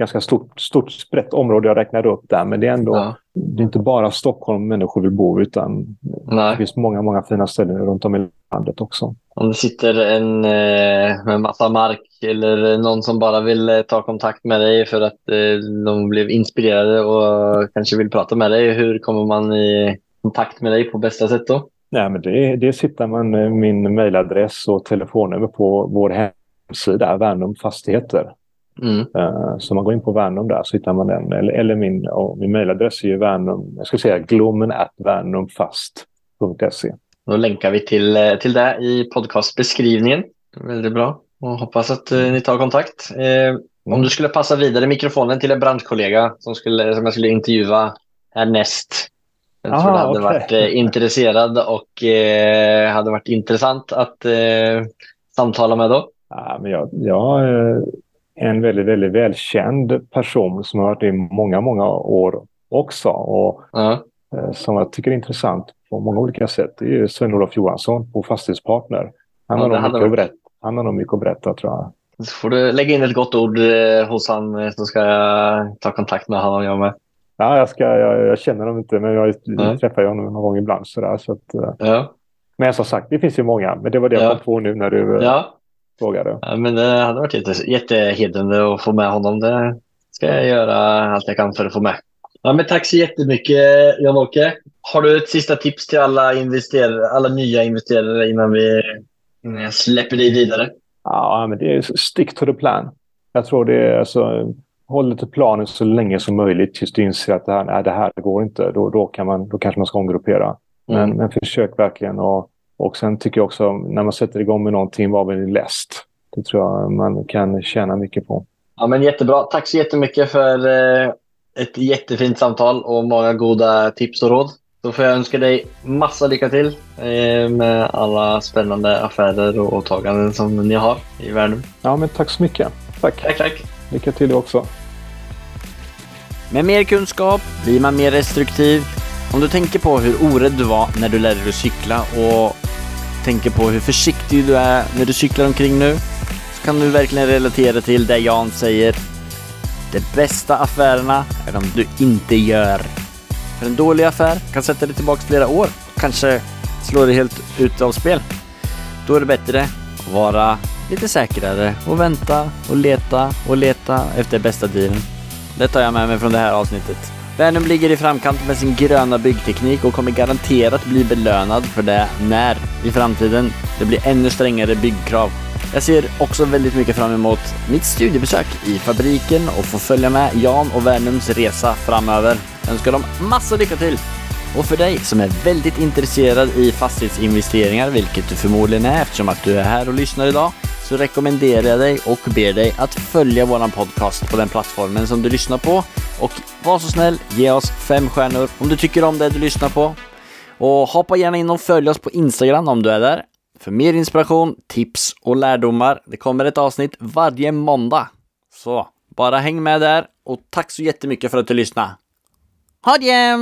Speaker 4: ganska stort, stort brett område jag räknade upp där, men det är ändå
Speaker 3: Ja.
Speaker 4: det är inte bara Stockholm människor vill bo utan det
Speaker 3: Nej.
Speaker 4: finns många, många fina ställen runt om i landet också.
Speaker 3: Om det sitter en eh, med massa mark eller någon som bara vill eh, ta kontakt med dig för att eh, de blev inspirerade och kanske vill prata med dig. Hur kommer man i kontakt med dig på bästa sätt då?
Speaker 4: Nej, men det, det hittar man eh, min mejladress och telefonnummer på vår hemsida, Värnum Fastigheter.
Speaker 3: Mm.
Speaker 4: Eh, Så man går in på Värnum där så hittar man den. Eller, eller min, min mejladress är ju Värnum, jag ska säga glommen at värnumfast.se.
Speaker 3: Då länkar vi till, eh, till det i podcastbeskrivningen. Väldigt bra och hoppas att eh, ni tar kontakt. Om du skulle passa vidare mikrofonen till en branschkollega som, skulle, som jag skulle intervjua härnäst. Jag
Speaker 4: Aha,
Speaker 3: tror det hade
Speaker 4: okej.
Speaker 3: varit intresserad och eh, hade varit intressant att eh, samtala med då.
Speaker 4: Ja, men jag, jag en väldigt, väldigt välkänd person som har varit i många, många år också och
Speaker 3: Ja.
Speaker 4: eh, som jag tycker är intressant på många olika sätt. Det är Sven-Olof Johansson på Fastighetspartner. Han,
Speaker 3: Ja,
Speaker 4: har nog mycket berätta. Han har nog mycket att berätta tror jag.
Speaker 3: Så får du lägga in ett gott ord eh, hos han eh, så ska jag ta kontakt med honom jag med.
Speaker 4: Ja, jag, ska, jag, jag känner dem inte, men jag
Speaker 3: Nej.
Speaker 4: träffar honom någon gång ibland. Sådär, så att,
Speaker 3: Ja.
Speaker 4: men som sagt, det finns ju många. Men det var det jag
Speaker 3: Ja.
Speaker 4: kom på nu när du
Speaker 3: Ja.
Speaker 4: Frågade.
Speaker 3: ja, men det hade varit jätte, jättehedrande att få med honom. Det ska jag göra allt jag kan för att få med. Ja, men tack så jättemycket Jan-Åke. Har du ett sista tips till alla, investerare, alla nya investerare innan vi innan jag släpper dig vidare?
Speaker 4: Ja, men det är stick to the plan. Jag tror det är alltså, håll till planen så länge som möjligt tills du inser att det här, nej, det här går inte. Då, då, kan man, då kanske man ska omgruppera. Men,
Speaker 3: Mm.
Speaker 4: men försök verkligen. Och, och sen tycker jag också när man sätter igång med någonting, var väldigt läst. Det tror jag man kan tjäna mycket på.
Speaker 3: Ja, men jättebra. Tack så jättemycket för eh, ett jättefint samtal och många goda tips och råd. Då får jag önska dig massa lycka till eh, med alla spännande affärer och åtaganden som ni har i världen.
Speaker 4: Ja, men tack så mycket. Tack.
Speaker 3: Tack, tack.
Speaker 4: Lycka till också.
Speaker 2: Med mer kunskap blir man mer restriktiv. Om du tänker på hur orädd du var när du lärde dig cykla och tänker på hur försiktig du är när du cyklar omkring nu så kan du verkligen relatera till det Jan säger. De bästa affärerna är de du inte gör. För en dålig affär kan sätta dig tillbaka flera år och kanske slå dig helt ut av spel. Då är det bättre att vara lite säkrare och vänta och leta och leta efter bästa dealen. Det tar jag med mig från det här avsnittet. Vänum ligger i framkant med sin gröna byggteknik och kommer garanterat bli belönad för det när i framtiden det blir ännu strängare byggkrav. Jag ser också väldigt mycket fram emot mitt studiebesök i fabriken och få följa med Jan och Vänums resa framöver. Jag önskar dem massa lycka till! Och för dig som är väldigt intresserad i fastighetsinvesteringar, vilket du förmodligen är eftersom att du är här och lyssnar idag, så rekommenderar jag dig och ber dig att följa våran podcast på den plattformen som du lyssnar på. Och var så snäll, ge oss fem stjärnor om du tycker om det du lyssnar på. Och hoppa gärna in och följ oss på Instagram om du är där. För mer inspiration, tips och lärdomar. Det kommer ett avsnitt varje måndag. Så bara häng med där och tack så jättemycket för att du lyssnade. Ha det!